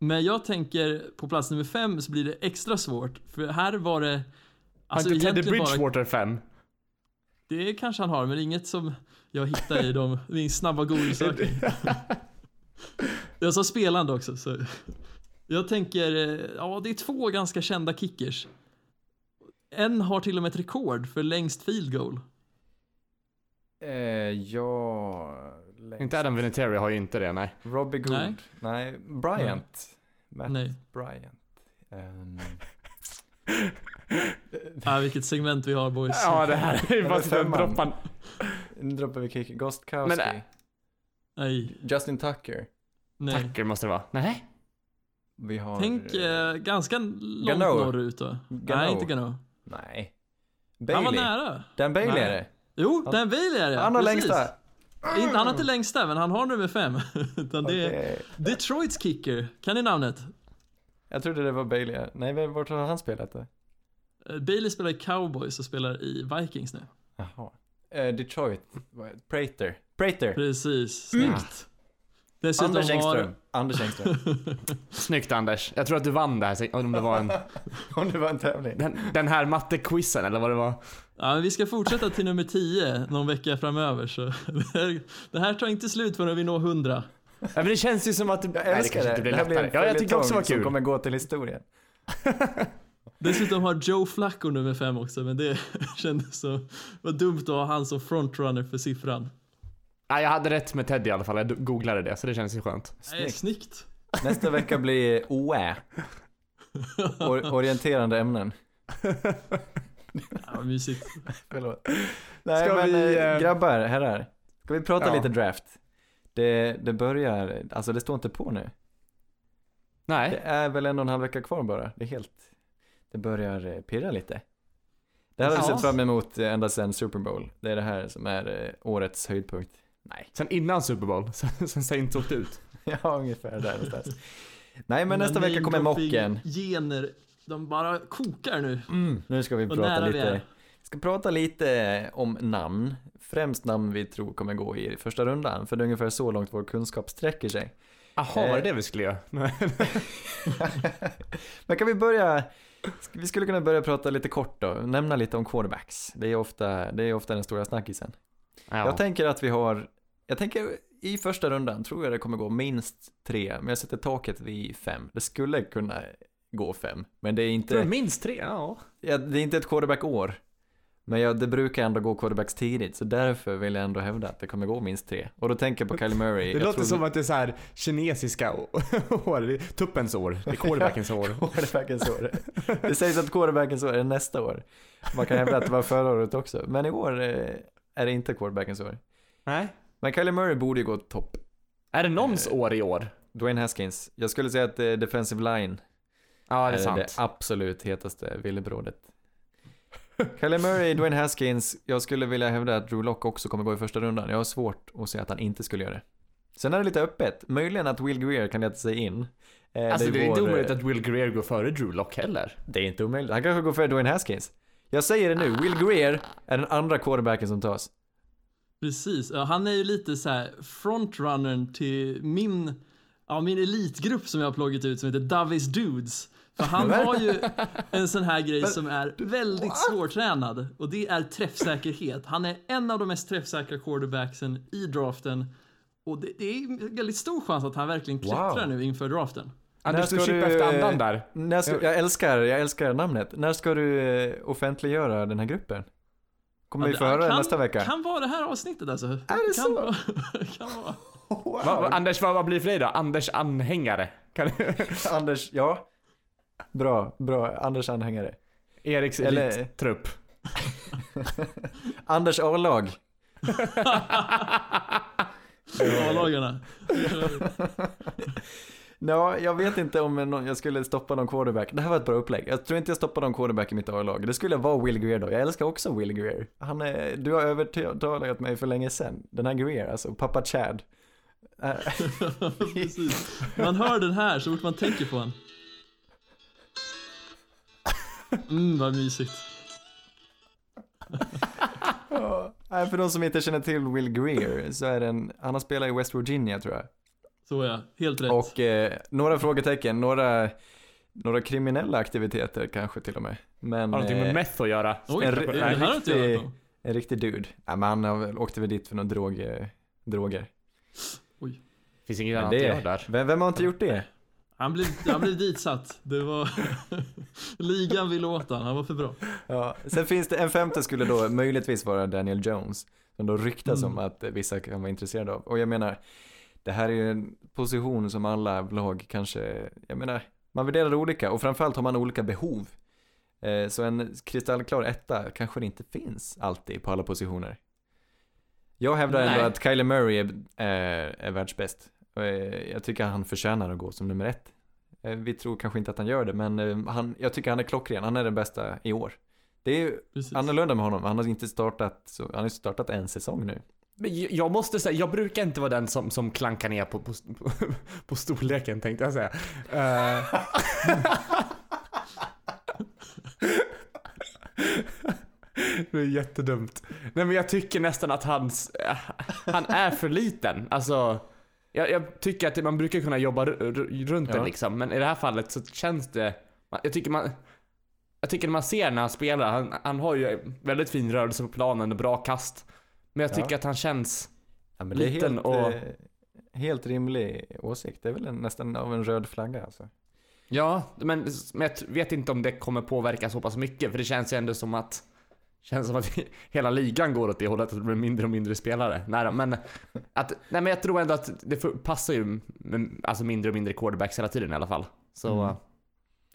Men jag tänker på plats nummer fem så blir det extra svårt. För här var det... Har Alltså inte Teddy bara, Bridgewater fem? det kanske han har, men inget som jag hittar i de, <laughs> min snabba google-sökning. <laughs> Jag sa spelande också, så. Jag tänker, ja det är två ganska kända kickers. En har till och med ett rekord för längst field goal. Eh, ja... längst. Inte Adam Vinatieri har ju inte det, nej. Robbie Gould. Nej. Nej. Bryant. Matt Nej. Bryant. Ehm, <laughs> Ah, vilket segment vi har boys. Ja det här är ju bara sitta och femman. droppa. nu droppar vi kick. Gostkowski. Men, äh, Nej, Justin Tucker. nej. Tacker måste det vara. Nej. Vi har... Tänk eh, eh, ganska långt Gano. norrut då. Gano. Nej, inte Gano. Nej. Bailey. Han var nära. Dan Bailey Nej. är det. Jo, Dan Bailey är det. Han har längsta. Inte, han har inte längsta, men han har nummer fem. <laughs> Utan det är. Detroits kicker. Kan ni namnet? Jag trodde det var Bailey. Nej, vart har han spelat då? Eh, Bailey spelar i Cowboys och spelar i Vikings nu. Jaha. Eh, Detroit. Prater. Prater. Precis, snyggt. Dessutom Anders har... Engström. Anders Engström. <laughs> Snyggt Anders. Jag tror att du vann det här, om det var en... <laughs> Om det var en tävling. Den, den här mattequizen eller vad det var. Ja, men vi ska fortsätta till nummer 10 någon vecka framöver så <laughs> det här, det här tar inte slut förrän vi når 100. Ja, men det känns ju som att... Jag älskar det. det det här blir en. Ja, jag tyckte också var följetong som kul. kommer gå till historien. <laughs> Dessutom har Joe Flacco nummer 5 också men det <laughs> kändes så var dumt att ha han som frontrunner för siffran. Ja, jag hade rätt med Teddy i alla fall. Jag googlade det, så det känns ju skönt. Snyggt. snyggt. Nästa vecka blir OÄ. Or- orienterande ämnen. <laughs> Ja, mysigt. Förlåt. Nej Ska men vi, eh, grabbar, herrar. Ska vi prata Ja. lite draft? Det, det börjar, alltså det står inte på nu. Det Nej. är väl en och en halv vecka kvar bara. Det är helt, det börjar eh, pirra lite. Det här har vi sett fram emot ända sedan Super Bowl. Det är det här som är årets höjdpunkt. Nej, Sen innan Super Bowl, <laughs> sen, sen Saints åkte ut. <laughs> ja ungefär där någonstans. Nej men nästa vecka kommer mocken. Gener, de bara kokar nu. Mm, nu ska vi Vad prata nära vi lite, är. vi ska prata lite om namn. Främst namn vi tror kommer gå i första rundan, för det är ungefär så långt vår kunskap sträcker sig. Jaha, var det Eh. det vi skulle göra? <laughs> Men kan vi börja, vi skulle kunna börja prata lite kort då, nämna lite om quarterbacks. Det är ofta, det är ofta den stora snackisen. Ja. Jag tänker att vi har, jag tänker i första rundan tror jag det kommer gå minst tre, men jag sätter taket vid fem. Det skulle kunna gå fem, men det är inte, minst tre? Ja. ja, det är inte ett quarterback-år. Men jag, det brukar ändå gå quarterbacks tidigt, så därför vill jag ändå hävda att det kommer gå minst tre. Och då tänker jag på Kylie Murray. Det jag låter tror- som att det är så här kinesiska <laughs> år, det är tuppens år, det är quarterbackens år. <laughs> Quarterbackens år. Det sägs att quarterbackens år är nästa år. Man kan hävda att det var förra året också. Men i år eh, är det inte quarterbackens år. Nej. Men Kylie Murray borde ju gå topp. Är det någons år i år? Dwayne Haskins. Jag skulle säga att eh, defensive line Ja, det är är sant. det absolut hetaste villebrådet. <laughs> Kylie Murray, Dwayne Haskins. Jag skulle vilja hävda att Drew Lock också kommer gå i första rundan. Jag har svårt att se att han inte skulle göra det. Sen är det lite öppet. Möjligen att Will Greer kan leta sig in. Eh, Alltså det är inte vår, eh, omöjligt att Will Greer går före Drew Lock heller. Det är inte omöjligt. Han kanske går för Dwayne Haskins. Jag säger det nu, Will Greer är den andra quarterbacken som tas. Precis, han är ju lite så här frontrunnern till min, ja, min elitgrupp som jag har plagit ut som heter Davis Dudes. För han har ju en sån här grej som är väldigt svårtränad och det är träffsäkerhet. Han är en av de mest träffsäkra quarterbacksen i draften och det, det är en väldigt stor chans att han verkligen klättrar Wow. nu inför draften. Anders, du ska chippar du, efter eh, andan där. När ska, jag, älskar, jag älskar namnet. När ska du eh, offentliggöra den här gruppen? Kommer vi Ja, få det höra Alltså, nästa vecka? Kan vara det här avsnittet alltså. Är det kan så? Vara, <laughs> kan vara. <laughs> Va, va, Anders, vad, vad blir det för dig då? Anders anhängare? Kan, <laughs> Anders, ja. Bra, bra. Anders anhängare. Eriks Eller- elittrupp. <laughs> Anders A-lag. A-lagarna. <laughs> Ja, jag vet inte om någon, jag skulle stoppa någon quarterback. Det här var ett bra upplägg. Jag tror inte jag stoppar någon quarterback i mitt A-lag. Det skulle vara Will Greer då. Jag älskar också Will Greer. Han är, du har övertalat mig för länge sedan. Den här Greer, alltså pappa Chad. <laughs> Precis. Man hör den här så fort man tänker på den. Mm, vad mysigt. Nej, för de som inte känner till Will Greer så är det en, han har spelat i West Virginia tror jag. Så ja, helt rätt. Och eh, några frågetecken, några, några kriminella aktiviteter kanske till och med. Men Har någonting med eh, meth att göra? Oj, en det, inte jag riktig- en riktig dude. Ja, men han har åkte väl dit för några drog, eh, droger. Finns inget annat att det, göra där. vem, vem har inte gjort det? Han blev, han blev ditsatt. Det var... <laughs> Ligan ville åt han, han var för bra. Ja, sen finns det, en femte skulle då möjligtvis vara Daniel Jones. Som då ryktas Mm. om att eh, vissa kan vara intresserade av. Och jag menar, det här är ju en position som alla lag kanske, jag menar, man värderar olika och framförallt har man olika behov. Eh, Så en kristallklar etta kanske det inte finns alltid på alla positioner. Jag hävdar ändå att Kyler Murray är, är, är världsbäst. Eh, Jag tycker han förtjänar att gå som nummer ett. Eh, Vi tror kanske inte att han gör det, men eh, han, jag tycker han är klockren. Han är den bästa i år. Det är Precis. annorlunda med honom. Han har inte startat, så, han har inte startat en säsong nu. Men jag- måste säga, jag brukar inte vara den som, som klankar ner på, på, på, <laughs> på storleken tänkte jag säga. Eh, <laughs> det är jättedumt. Nej men jag tycker nästan att hans, han är för liten. Alltså, jag, jag tycker att man brukar kunna jobba runt Ja. den liksom, men i det här fallet så känns det, jag tycker man, jag tycker när man ser när han spelar, han, han har ju väldigt fin rörelse på planen och bra kast. Men jag Ja. tycker att han känns Ja, men det är Liten helt, och- eh, helt rimlig åsikt. Det är väl en, nästan av en röd flagga alltså. Ja, men, men jag vet inte om det kommer påverka så pass mycket, för det känns ju ändå som att Känns som att <laughs> hela ligan går åt det hållet, att det blir mindre och mindre spelare. Nej, men, att, nej men jag tror ändå att det passar ju med, alltså mindre och mindre quarterbacks hela tiden i alla fall. Så, Mm. mm.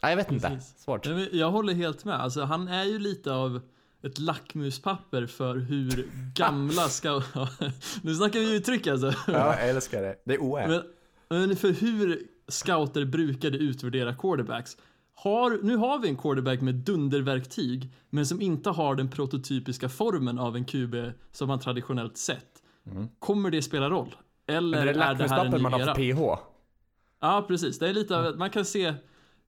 nej jag vet inte. Precis. Svårt. Nej, men Jag håller helt med. Alltså, han är ju lite av ett lackmuspapper för hur <laughs> gamla ska... <laughs> nu snackar vi uttryck alltså. Ja, jag älskar det. Det är oä. Men, men för hur scouter brukade utvärdera quarterbacks. Har, nu har vi en quarterback med dunderverktyg, men som inte har den prototypiska formen av en QB som man traditionellt sett. Mm. Kommer det spela roll? Eller Men det är är det här en ny man har PH. Ja, precis. Det är lite av, att man kan se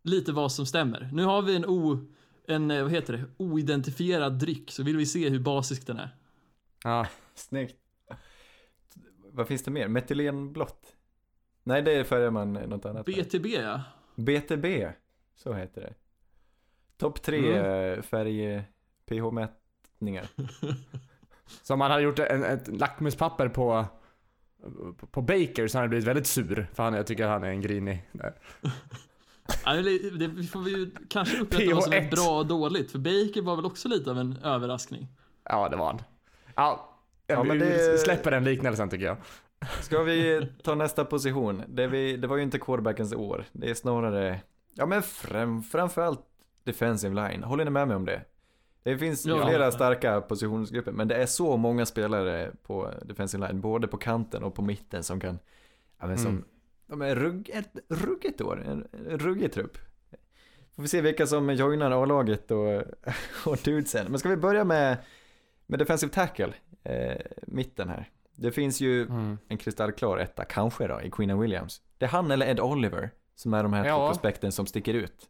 lite vad som stämmer. Nu har vi en, o, en eh, vad heter det, oidentifierad dryck, så vill vi se hur basisk den är. Ja. <laughs> Snyggt. Vad finns det mer? Metylenblått? Nej, det färgar man något annat. BTB ja. BTB, så heter det. Topp tre Mm. eh, färg pH-mätningar. <laughs> Så om man hade gjort en, ett lackmuspapper på, på, på Baker så hade han blivit väldigt sur. För han, jag tycker han är en grinig. <laughs> Ja, Det, det vi får vi ju kanske upprätta vad som är PH1. bra och dåligt, för Baker var väl också lite av en överraskning. Ja, det var han. Ja, Ja, men vi det- släpper den liknelsen tycker jag. Ska vi ta nästa position? Det, vi, det var ju inte quarterbackens år. Det är snarare, ja men fram, framförallt defensive line. Håller ni med mig om det? Det finns Ja. flera starka positionsgrupper, men det är så många spelare på defensive line, både på kanten och på mitten som kan, ja men som, Mm. de är rugg, ett ruggigt år, en, en ruggig trupp. Får vi se vilka som joinar A-laget och, och dudesen. Men ska vi börja med, med defensive tackle, eh, mitten här. Det finns ju Mm. en kristallklar etta, kanske då, i Queen Williams. Det är han eller Ed Oliver som är de här två Ja. prospekten som sticker ut.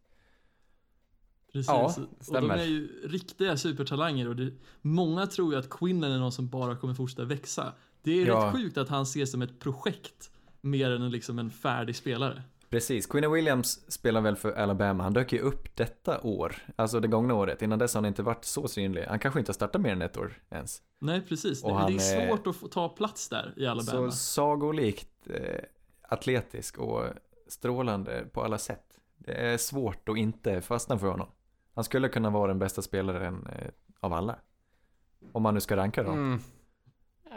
Precis. Ja, och de stämmer. är ju riktiga supertalanger och det, många tror ju att Quinnen är någon som bara kommer fortsätta växa. Det är Ja. rätt sjukt att han ses som ett projekt mer än liksom en färdig spelare. Precis, Queen Williams spelar väl för Alabama, han dök ju upp detta år, alltså det gångna året. Innan dess har han inte varit så synlig. Han kanske inte har startat mer än ett år ens. Nej, precis. Och Det, han det är är- svårt att få ta plats där i Alabama. Så sagolikt eh, atletisk och strålande på alla sätt. Det är svårt att inte fastna för honom. Han skulle kunna vara den bästa spelaren eh, av alla. Om man nu ska ranka dem. Mm.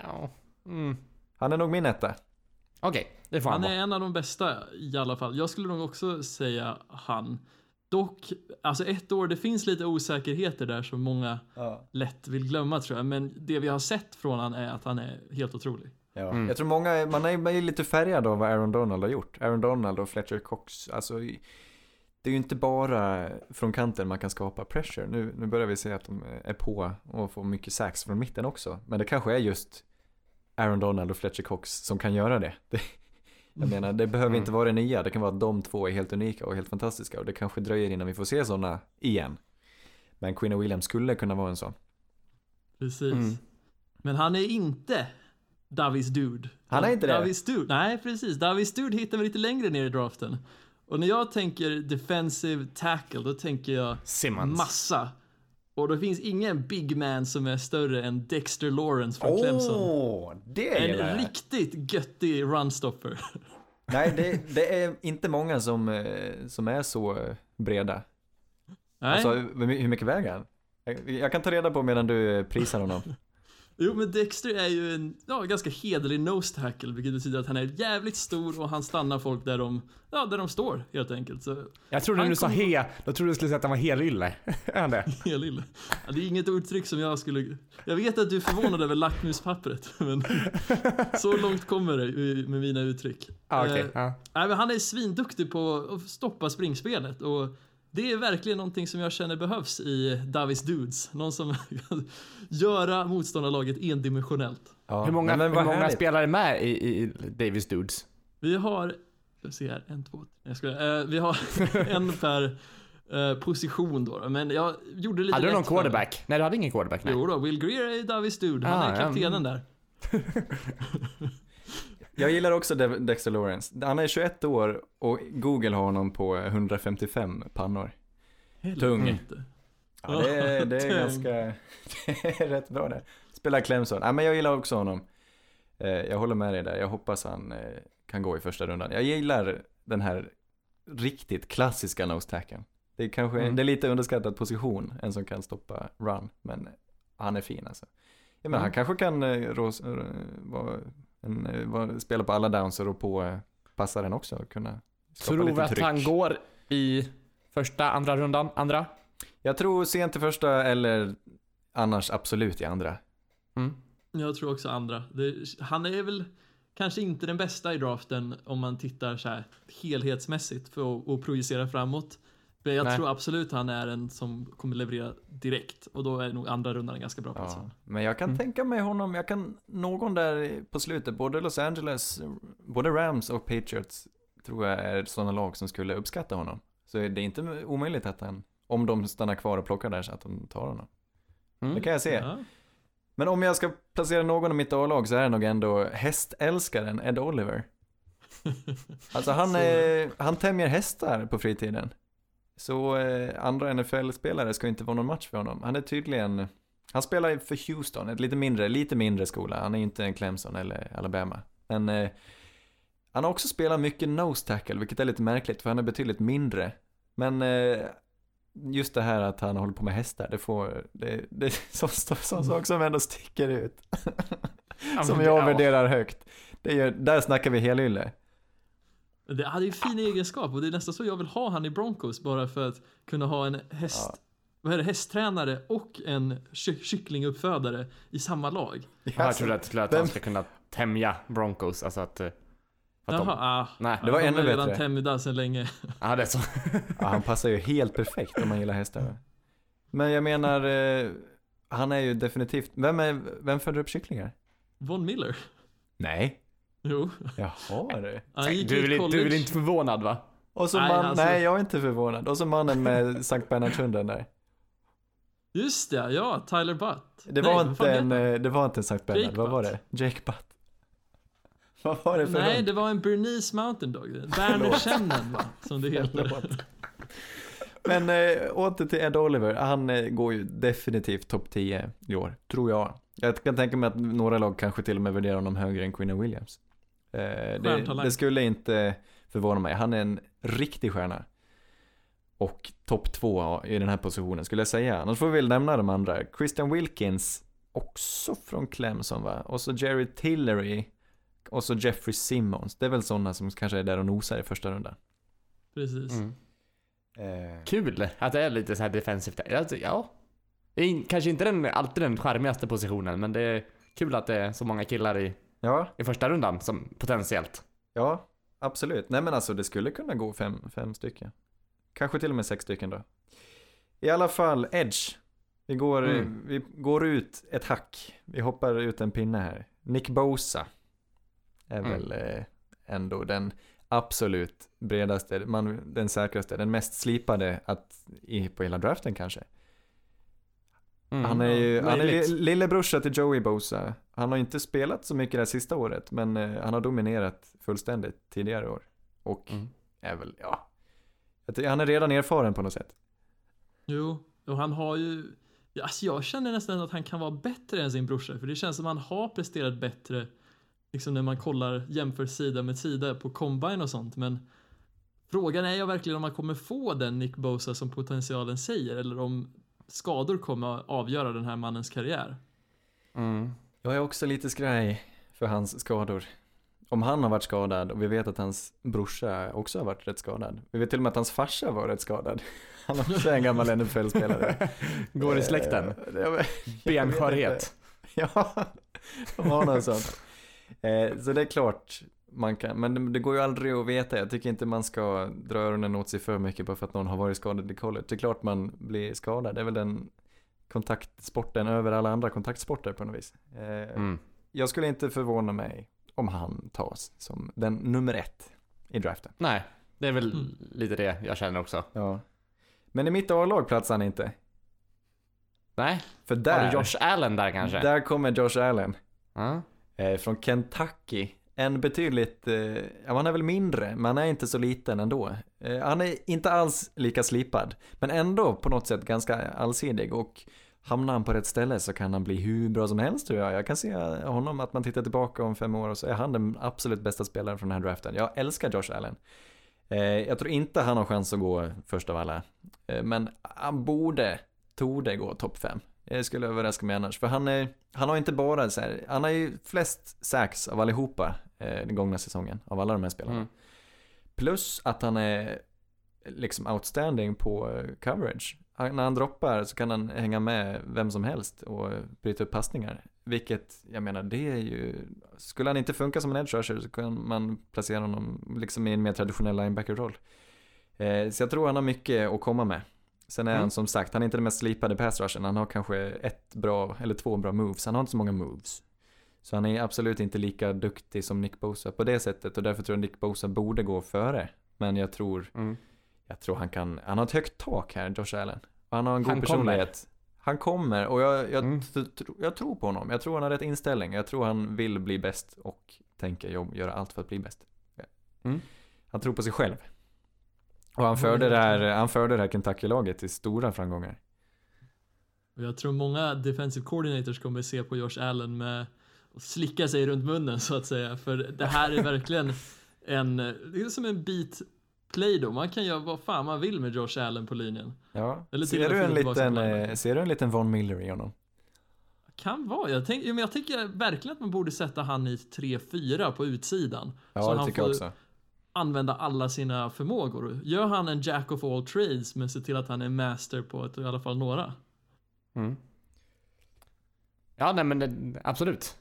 Ja. Mm. Han är nog min etta. Okej, det får han, Han är en av de bästa i alla fall. Jag skulle nog också säga han. Dock, alltså ett år, det finns lite osäkerheter där som många lätt vill glömma tror jag. Men det vi har sett från han är att han är helt otrolig. Ja. Mm. Jag tror många, man är, man är lite färgad av vad Aaron Donald har gjort. Aaron Donald och Fletcher Cox, alltså det är ju inte bara från kanten man kan skapa pressure. Nu, nu börjar vi se att de är på och får mycket sax från mitten också. Men det kanske är just Aaron Donald och Fletcher Cox som kan göra det. det <laughs> jag menar, det behöver Mm. inte vara det nya. Det kan vara att de två är helt unika och helt fantastiska. Och det kanske dröjer innan vi får se sådana igen. Men Queen Williams skulle kunna vara en sån. Precis. Mm. Men han är inte Davis Dude. Han är inte det? Davis Dude. Nej, precis. Davis Dude hittar vi lite längre ner i draften. Och när jag tänker defensive tackle, då tänker jag Simmons. massa. Och det finns ingen big man som är större än Dexter Lawrence från Clemson. Åh, det gillar En jag. riktigt göttig runstopper. <laughs> Nej, det, det är inte många som, eh, som är så eh, breda. Nej, Alltså, hur mycket väger han? Jag, jag kan ta reda på medan du eh, prisar honom. <laughs> jo men Dexter är ju en ja, ganska hederlig nose tackle, vilket betyder att han är jävligt stor och han stannar folk där de, ja, där de står helt enkelt. Så Jag trodde Han du sa he, då trodde du skulle säga att han var helylle. <laughs> Är han det? <laughs> Helylle. Ja, det är inget uttryck som jag skulle... Jag vet att du är förvånad över lackmuspappret, <laughs> men så långt kommer det med mina uttryck. Ah, okej. Eh, ja. nej, men han är svinduktig på att stoppa springspelet och Det är verkligen någonting som jag känner behövs i Davis Dudes. Någon som kan <laughs> göra motståndarlaget endimensionellt. Ja. Hur många, Nej, men hur vad många spelare är med i, i Davis Dudes? Vi har, jag ser här, en, två, tre, jag skojar. Eh, Vi har <laughs> en per eh, position då. Men jag gjorde lite Hade du någon för quarterback? Nej, du hade ingen quarterback. Nej. Jo då, Will Greer är Davis Dude. Han Ah, är ja, kaptenen mm. där. <laughs> Jag gillar också De- Dexter Lawrence. Han är 21 år och Google har honom på 155 pannor. Tung. Helvete. Ja, det, är, <laughs> det är Tung. ganska, <laughs> det är rätt bra det. Spelar Clemson. Ja, men jag gillar också honom. Eh, Jag håller med dig där. Jag hoppas han eh, kan gå i första rundan. Jag gillar den här riktigt klassiska nose tacken. Det är kanske, Mm. det är lite underskattad position, en som kan stoppa run, men han är fin alltså. Jag menar, Mm. han kanske kan rås, eh, vara en, eh, vara, spela på alla downs och på eh, passaren också och kunna skapa Tror lite att han går i första, andra rundan? Andra? Jag tror sent i första eller annars absolut i andra. Mm. Jag tror också andra. Det, han är väl kanske inte den bästa i draften om man tittar så här helhetsmässigt för att, att projicera framåt. Men jag Nej. tror absolut han är en som kommer leverera direkt och då är nog andra rundan en ganska bra plats. Ja, men jag kan Mm. tänka mig honom, jag kan, någon där på slutet, både Los Angeles, både Rams och Patriots tror jag är sådana lag som skulle uppskatta honom. Så det är inte omöjligt att han, om de stannar kvar och plockar där så att de tar honom. Mm. Det kan jag se. Ja. Men om jag ska placera någon i mitt A-lag så är det nog ändå hästälskaren Ed Oliver. <laughs> Alltså han, är, han tämjer hästar på fritiden. Så eh, andra NFL-spelare ska inte vara någon match för honom. Han är tydligen, han spelar för Houston, ett lite mindre, lite mindre skola. Han är inte en Clemson eller Alabama. Men eh, han har också spelat mycket nose tackle, vilket är lite märkligt för han är betydligt mindre. Men eh, just det här att han håller på med hästar, det får, det, det är <laughs> sån, sån sak som ändå sticker ut. <laughs> Som jag värderar högt. Det gör, där snackar vi helylle. Det hade ju fin egenskap och det är nästan så jag vill ha han i Broncos bara för att kunna ha en häst, Ja. vad är det, hästtränare och en ky- kycklinguppfödare i samma lag. Jag trodde att, att han ska kunna tämja Broncos, alltså att... eh, Att de, Jaha, ah, nej, Det var de ännu är redan bättre. tämjda sedan länge. ja, det är så. <laughs> Ja, han passar ju helt perfekt om man gillar hästar. Men jag menar, eh, han är ju definitivt, vem, är, vem föder upp kycklingar? Von Miller. Nej. Jo, Jaha du. han gick Du är, i du college. inte förvånad va? Och så Nej, man, alltså- nej jag är inte förvånad. Och så mannen med <laughs> Sankt Bernhardshunden där. Just det, ja, Tyler Butt. Det Nej, var, fan inte en, eh, det var inte en Sankt Bernhard, Jake vad var det? Jake Butt. <laughs> Vad var det för Nej, hund? det var en Bernese Mountain Dog. Berner Sennen, va? Som det heter. <laughs> Men äh, åter till Ed Oliver, han eh, går ju definitivt topp 10 i år, tror jag. Jag kan tänka mig att några lag kanske till och med värderar honom högre än Quinn Williams. Eh, det, det skulle inte förvåna mig, han är en riktig stjärna. Och topp två i den här positionen skulle jag säga. Annars får vi väl nämna de andra. Christian Wilkins, också från Clemson va? Och så Jerry Tillery. Och så Jeffrey Simmons. Det är väl sådana som kanske är där och nosar i första rundan. Precis. Mm. Eh, Kul att det är lite så här defensivt. Alltså, ja. Det är in- kanske inte den, alltid den charmigaste positionen, men det är kul att det är så många killar i, ja, i första rundan som potentiellt. Ja, absolut. Nej men alltså det skulle kunna gå fem, fem stycken. Kanske till och med sex stycken då. I alla fall, Edge. Vi går, Mm. vi går ut ett hack. Vi hoppar ut en pinne här. Nick Bosa. Är Mm. väl eh, ändå den absolut bredaste, man, den säkraste, den mest slipade att, i, på hela draften kanske. Mm. Han är ju, han är lillebrorsa till Joey Bosa. Han har inte spelat så mycket det här sista året, men eh, han har dominerat fullständigt tidigare år. Och Mm. är väl, ja. Han är redan erfaren på något sätt. Jo, och han har ju... Ja, Alltså jag känner nästan att han kan vara bättre än sin brorsa, för det känns som att han har presterat bättre liksom när man kollar, jämför sida med sida på combine och sånt, men frågan är ju verkligen om man kommer få den Nick Bosa som potentialen säger, eller om skador kommer att avgöra den här mannens karriär. Mm. Jag är också lite skraj för hans skador. Om han har varit skadad och vi vet att hans brorsa också har varit rätt skadad. Vi vet till och med att hans farsa var rätt skadad. <laughs> Han är också en gammal NFL-spelare. <laughs> Går i släkten. Eh, <laughs> Benskörhet. Ja, de har något sånt. Eh, så det är klart, man kan, men det, det går ju aldrig att veta. Jag tycker inte man ska dra öronen åt sig för mycket bara för att någon har varit skadad i college. Det är klart man blir skadad. Det är väl den kontaktsporten över alla andra kontaktsporter på något vis. Eh, Mm. Jag skulle inte förvåna mig om han tas som den nummer ett i draften. Nej, det är väl Mm. lite det jag känner också. Ja. Men i mitt A-lag platsar han inte. Nej, För har där, du Josh Allen där kanske? där kommer Josh Allen. Ja. Eh, från Kentucky. En betydligt, eh, ja han är väl mindre, men han är inte så liten ändå. Eh, han är inte alls lika slipad, men ändå på något sätt ganska allsidig och hamnar han på rätt ställe så kan han bli hur bra som helst tror jag. Jag kan se honom att man tittar tillbaka om fem år och så är han den absolut bästa spelaren från den här draften. Jag älskar Josh Allen. Eh, jag tror inte han har chans att gå först av alla, eh, men han borde, torde gå topp fem. Det skulle överraska mig annars, för han, är, han har inte bara så här, han har ju flest sacks av allihopa den gångna säsongen, av alla de här spelarna. Mm. Plus att han är liksom outstanding på eh, coverage. Han, när han droppar så kan han hänga med vem som helst och eh, bryta upp passningar. Vilket, jag menar, det är ju... Skulle han inte funka som en edge rusher så kan man placera honom liksom i en mer traditionell linebacker-roll. Eh, så jag tror han har mycket att komma med. Sen är Mm. han som sagt, han är inte den mest slipade pass rushen. Han har kanske ett bra, eller två bra moves. Han har inte så många moves. Så han är absolut inte lika duktig som Nick Bosa på det sättet och därför tror jag Nick Bosa borde gå före. Men jag tror, Mm. jag tror han kan, han har ett högt tak här, Josh Allen. Och han har en god Han personlighet. Han kommer och jag, jag, Mm. jag tror på honom. Jag tror han har rätt inställning. Jag tror han vill bli bäst och tänker jobb, göra allt för att bli bäst. Mm. Han tror på sig själv. Och han förde det här, han förde det här Kentucky-laget till stora framgångar. Och jag tror många defensive coordinators kommer se på Josh Allen med slicka sig runt munnen så att säga. För det här är verkligen en, det är som en beat play då. Man kan göra vad fan man vill med Josh Allen på linjen. Ja. Eller ser, du en liten, eh, ser du en liten Von Miller i honom? Kan vara. Jag, tänk, men jag tycker verkligen att man borde sätta han i 3-4 på utsidan. Ja, så det han tycker får jag också. använda alla sina förmågor. Gör han en jack of all trades men se till att han är master på ett, i alla fall några. Mm. Ja, nej men det- absolut.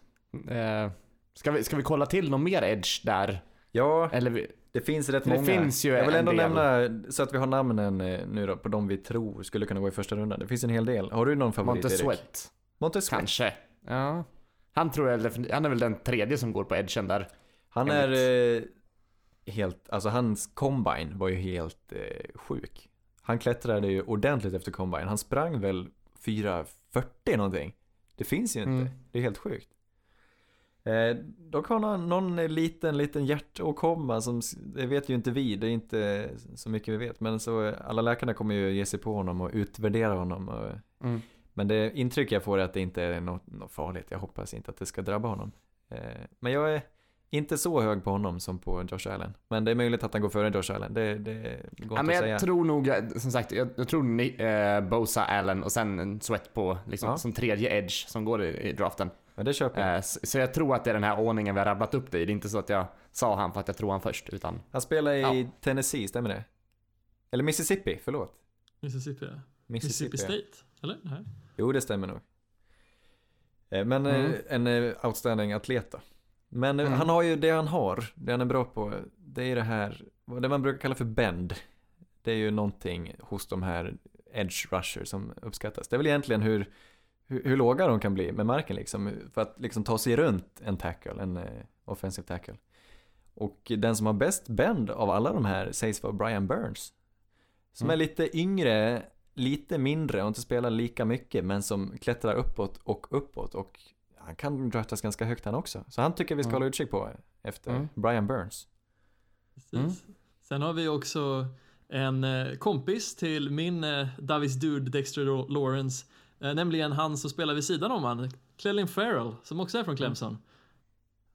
Eh, ska, vi, ska vi kolla till någon mer edge där? Ja, Eller vi, det finns rätt det många. finns ju jag vill ändå nämna, så att vi har namnen eh, nu då, på de vi tror skulle kunna gå i första rundan. Det finns en hel del. Har du någon favorit Monte? Sweat? Monte Sweat. Kanske. Ja. Han tror jag, han är väl den tredje som går på edgen där. Han är eh, helt, alltså hans combine var ju helt eh, sjuk. Han klättrade ju ordentligt efter combine. Han sprang väl 4.40 någonting. Det finns ju inte. Mm. Det är helt sjukt. Eh, dock har han någon liten, liten hjärtåkomma som, det vet ju inte vi, det är inte så mycket vi vet. Men så alla läkarna kommer ju ge sig på honom och utvärdera honom. Och, Mm. men det intryck jag får är att det inte är något, något farligt. Jag hoppas inte att det ska drabba honom. Eh, men jag är inte så hög på honom som på Josh Allen. Men det är möjligt att han går före Josh Allen. Det, det går Ja, inte men att jag säga. tror nog, eh, som sagt, jag, jag tror ni, eh, Bosa, Allen och sen en Sweat på, liksom, Ja. som tredje edge som går i, i draften. Men det köper jag. Eh, så, så jag tror att det är den här ordningen vi har rabblat upp det i. Det är inte så att jag sa han för att jag tror han först, utan Han spelar i Ja. Tennessee, stämmer det? Eller Mississippi, förlåt. Mississippi, Mississippi. Mississippi State? Eller? Nej. Jo, det stämmer nog. Eh, Men eh, Mm. en outstanding atlet då. Men Mm. han har ju det han har, det han är bra på, det är det här, det man brukar kalla för bend. Det är ju någonting hos de här edge rushers som uppskattas. Det är väl egentligen hur, hur, hur låga de kan bli med marken liksom, för att liksom ta sig runt en tackle, en eh, offensive tackle. Och den som har bäst bend av alla de här sägs vara Brian Burns. Som Mm. är lite yngre, lite mindre och inte spelar lika mycket men som klättrar uppåt och uppåt och han kan draftas ganska högt han också. Så han tycker vi ska Mm. hålla utkik på efter Mm. Brian Burns. Mm. Sen har vi också en eh, kompis till min eh, Davis Dude Dexter Lawrence, nämligen han som spelar vid sidan om han, Clelin Farrell, som också är från Clemson.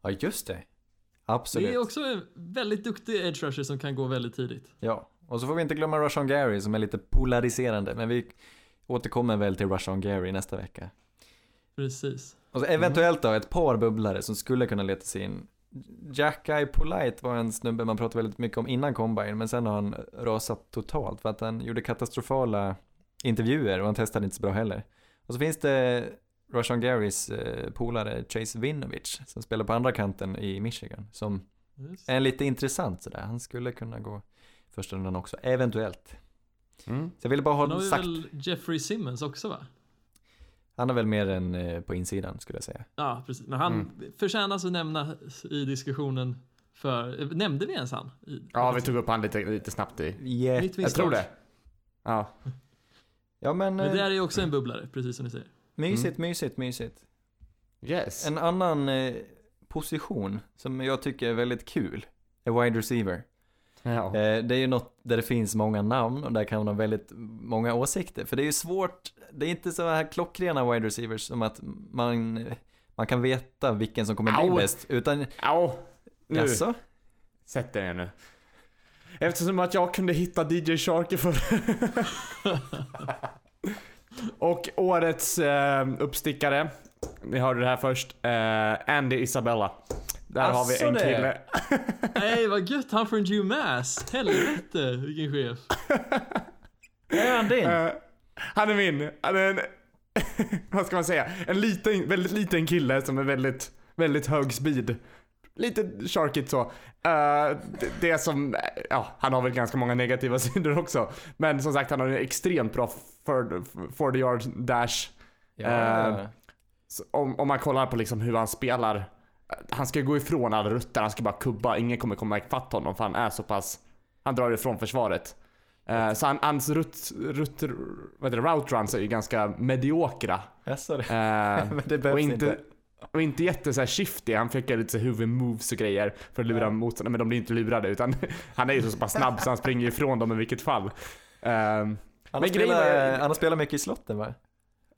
Ja just det. Absolut. Det är också en väldigt duktig edge rusher som kan gå väldigt tidigt. Ja, och så får vi inte glömma Rashawn Gary som är lite polariserande men vi återkommer väl till Rashawn Gary nästa vecka. Precis. Och så eventuellt då ett par bubblare som skulle kunna leta sig in. Jack Guy Polite var en snubbe man pratade väldigt mycket om innan Combine men sen har han rasat totalt för att han gjorde katastrofala intervjuer och han testade inte så bra heller. Och så finns det Rashawn Garys eh, polare Chase Winovich som spelar på andra kanten i Michigan som Just. En lite intressant sådär. Han skulle kunna gå första rundan också, eventuellt. Mm. Så jag ville bara ha har vi sagt. väl Jeffrey Simmons också va? Han är väl mer än eh, på insidan skulle jag säga. Ja, precis. Men han Mm. förtjänas att nämna i diskussionen för, nämnde vi ens han? I, Ja, vi tog upp han lite, lite snabbt i. Yeah. Jag tror det. Ja. Ja men, Men eh, det är ju också en bubblare, precis som ni säger. mysigt, mysigt, mysigt. Yes. En annan eh, position som jag tycker är väldigt kul är wide receiver. Ja. Eh, det är ju något där det finns många namn och där kan man ha väldigt många åsikter. För det är ju svårt, det är inte så här klockrena wide receivers som att man, man kan veta vilken som kommer bli bäst. Utan, Au! Nu, jaså? sätt dig nu. Eftersom att jag kunde hitta DJ Sharky för <laughs> Och årets eh, uppstickare, ni hörde det här först, eh, Andy Isabella. Där har vi en det. kille. <laughs> Nej, vad gött, han från UMass. Helvete, vilken chef. <laughs> Är han din? Eh, han är min. Han är en, vad ska man säga? En liten, väldigt liten kille som är väldigt, väldigt hög speed. Lite sharkigt så. Eh, det, det som, eh, ja, han har väl ganska många negativa <laughs> sidor också. Men som sagt, han har en extremt bra 40 yard dash. Ja. Så om, om man kollar på liksom hur han spelar. Han ska gå ifrån alla rutter, han ska bara kubba. Ingen kommer komma ikapp honom för han är så pass, han drar ifrån försvaret. Eh, så han, hans rut, rut, vad heter det, route runs är ju ganska mediokra. Jaså det? <laughs> Men det och behövs inte, inte. Och inte jätte så här shifty, han fick lite så huvudmoves och grejer för att lura Ja. motståndarna, men de blir inte lurade utan <laughs> han är ju så pass snabb så han springer ifrån dem i vilket fall. Eh, Han har, spelat, han har spelat mycket i slotten va?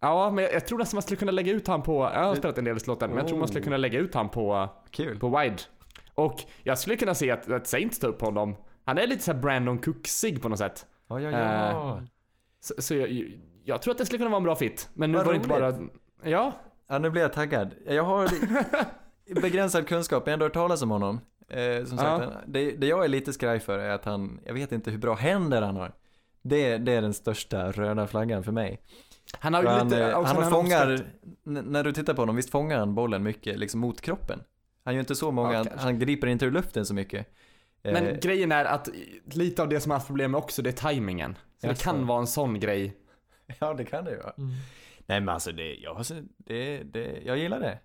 ja, men jag, jag tror nästan man skulle kunna lägga ut han på, jag har spelat en del i slotten, men jag tror man skulle Oh. kunna lägga ut han på, Kul. på wide. Och jag skulle kunna se att, att Saints tar upp honom. Han är lite så Brandon Cooksig på något sätt. Ja, ja, ja. Eh, Så, så jag, jag tror att det skulle kunna vara en bra fit. Men nu Vad var det inte bara... Ja, ja, nu blir jag taggad. Jag har <laughs> begränsad kunskap, men jag har ändå hört talas om honom. Eh, som sagt, Ja. han- det, det jag är lite skraj för är att han, jag vet inte hur bra händer han har. Det, det är den största röda flaggan för mig. han har ju han, lite... eh, han när fångar, när du tittar på honom, visst fångar han bollen mycket liksom mot kroppen? Han gör inte så många, Ja, han, han griper inte ur luften så mycket. Eh, Men grejen är att lite av det som har haft problem också, det är tajmingen. Så det Jaså. kan vara en sån grej. <laughs> ja, det kan det ju vara. Mm. Nej men alltså det, jag, alltså, det, det, jag gillar det.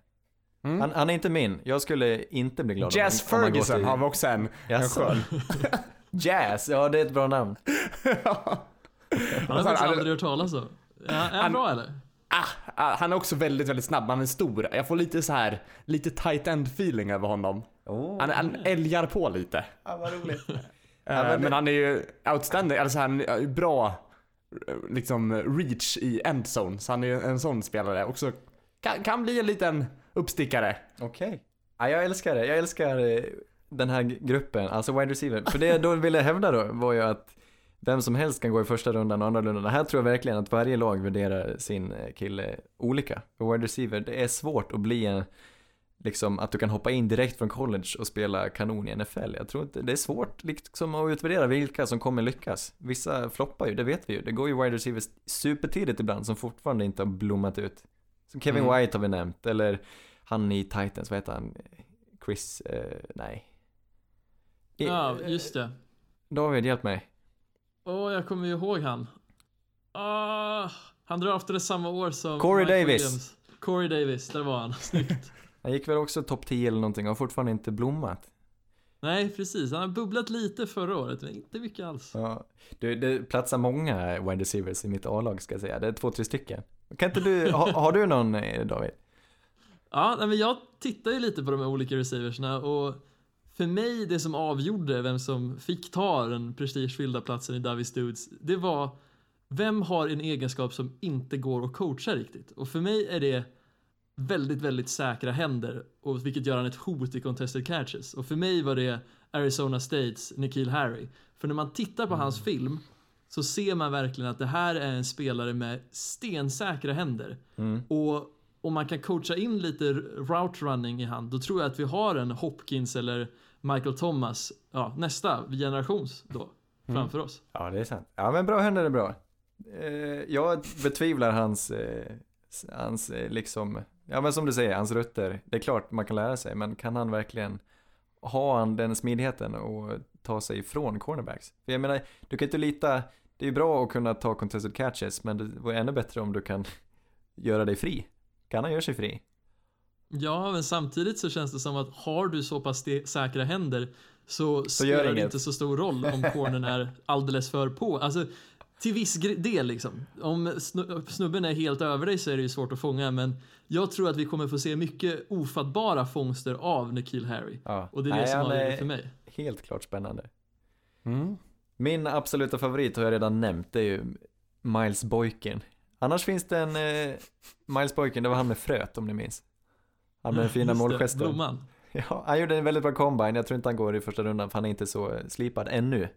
Mm. Han, han är inte min, jag skulle inte bli glad om Jazz han- om han går Ferguson till- har vi också en. en Jaså? skön. <laughs> Jazz, ja det är ett bra namn. <laughs> Han har faktiskt sen- aldrig hört talas om. Är han, är han Han- bra eller? Ah, ah, han är också väldigt, väldigt snabb. Han är stor. Jag får lite så här, lite tight end feeling över honom. Oh, Han, han älgar på lite. ja, vad roligt. Eh, men men, det- han är ju outstanding, alltså han är bra liksom reach i endzone. Så han är ju en sån spelare. Också kan, kan bli en liten uppstickare. Okej. Ja, jag älskar det, jag älskar eh, den här gruppen, alltså wide receiver. För det jag då ville hävda då var ju att vem som helst kan gå i första rundan och andra rundan. Här tror jag verkligen att varje lag värderar sin eh, kille olika. För wide receiver, det är svårt att bli en, liksom att du kan hoppa in direkt från college och spela kanon i NFL. Jag tror inte, det är svårt liksom att utvärdera vilka som kommer lyckas. Vissa floppar ju, det vet vi ju. Det går ju wide receivers supertidigt ibland som fortfarande inte har blommat ut. Som Kevin Mm. White har vi nämnt, eller han i Titans, vad heter han? Chris, eh, nej. I- Ja, just det. David, hjälp mig. Åh, jag kommer ju ihåg han. Ah, han draftade samma år som Corey Mike Davis. Williams. Corey Davis, där var han. Snyggt. <laughs> Han gick väl också topp 10 eller någonting och har fortfarande inte blommat. Nej, precis. Han har bubblat lite förra året, men inte mycket alls. Ja. Du, det platsar många wide receivers i mitt A-lag ska jag säga. Det är två, tre stycken. Kan inte du, ha, har du någon eh, David? Ja, men jag tittar ju lite på de här olika receiversna och för mig det som avgjorde vem som fick ta den prestigefyllda platsen i Davis Dudes, det var vem har en egenskap som inte går att coacha riktigt? Och för mig är det väldigt, väldigt säkra händer och vilket gör han ett hot i contested catches. Och för mig var det Arizona States Nikhil Harry. För när man tittar på hans film så ser man verkligen att det här är en spelare med stensäkra händer. Mm. Och om man kan coacha in lite route running i hand, då tror jag att vi har en Hopkins eller Michael Thomas, ja, nästa generations då, framför oss. Ja, det är sant. Ja, men bra händer är bra. Eh, jag betvivlar hans, eh, hans eh, liksom, ja men som du säger, hans rötter. Det är klart man kan lära sig, men kan han verkligen har han den smidigheten och ta sig ifrån cornerbacks? För jag menar, du kan inte lita, det är bra att kunna ta contested catches, men det vore ännu bättre om du kan göra dig fri. Kan han göra sig fri? Ja, men samtidigt så känns det som att har du så pass säkra händer så, Så spelar det inget. inte så stor roll om <laughs> cornern är alldeles för på. Alltså, till viss del liksom. Om snu- snubben är helt över dig så är det ju svårt att fånga, men jag tror att vi kommer få se mycket ofattbara fångster av Nikhil Harry. Ja. Och det är det Nej, som avgör det för mig. Helt klart spännande. Mm. Min absoluta favorit har jag redan nämnt, det är ju Miles Boykin. Annars finns det en eh, Miles Boykin, det var han med fröet om ni minns. Han med den fina målgesten. <laughs> Ja, han gjorde en väldigt bra combine. Jag tror inte han går i första rundan för han är inte så eh, slipad ännu.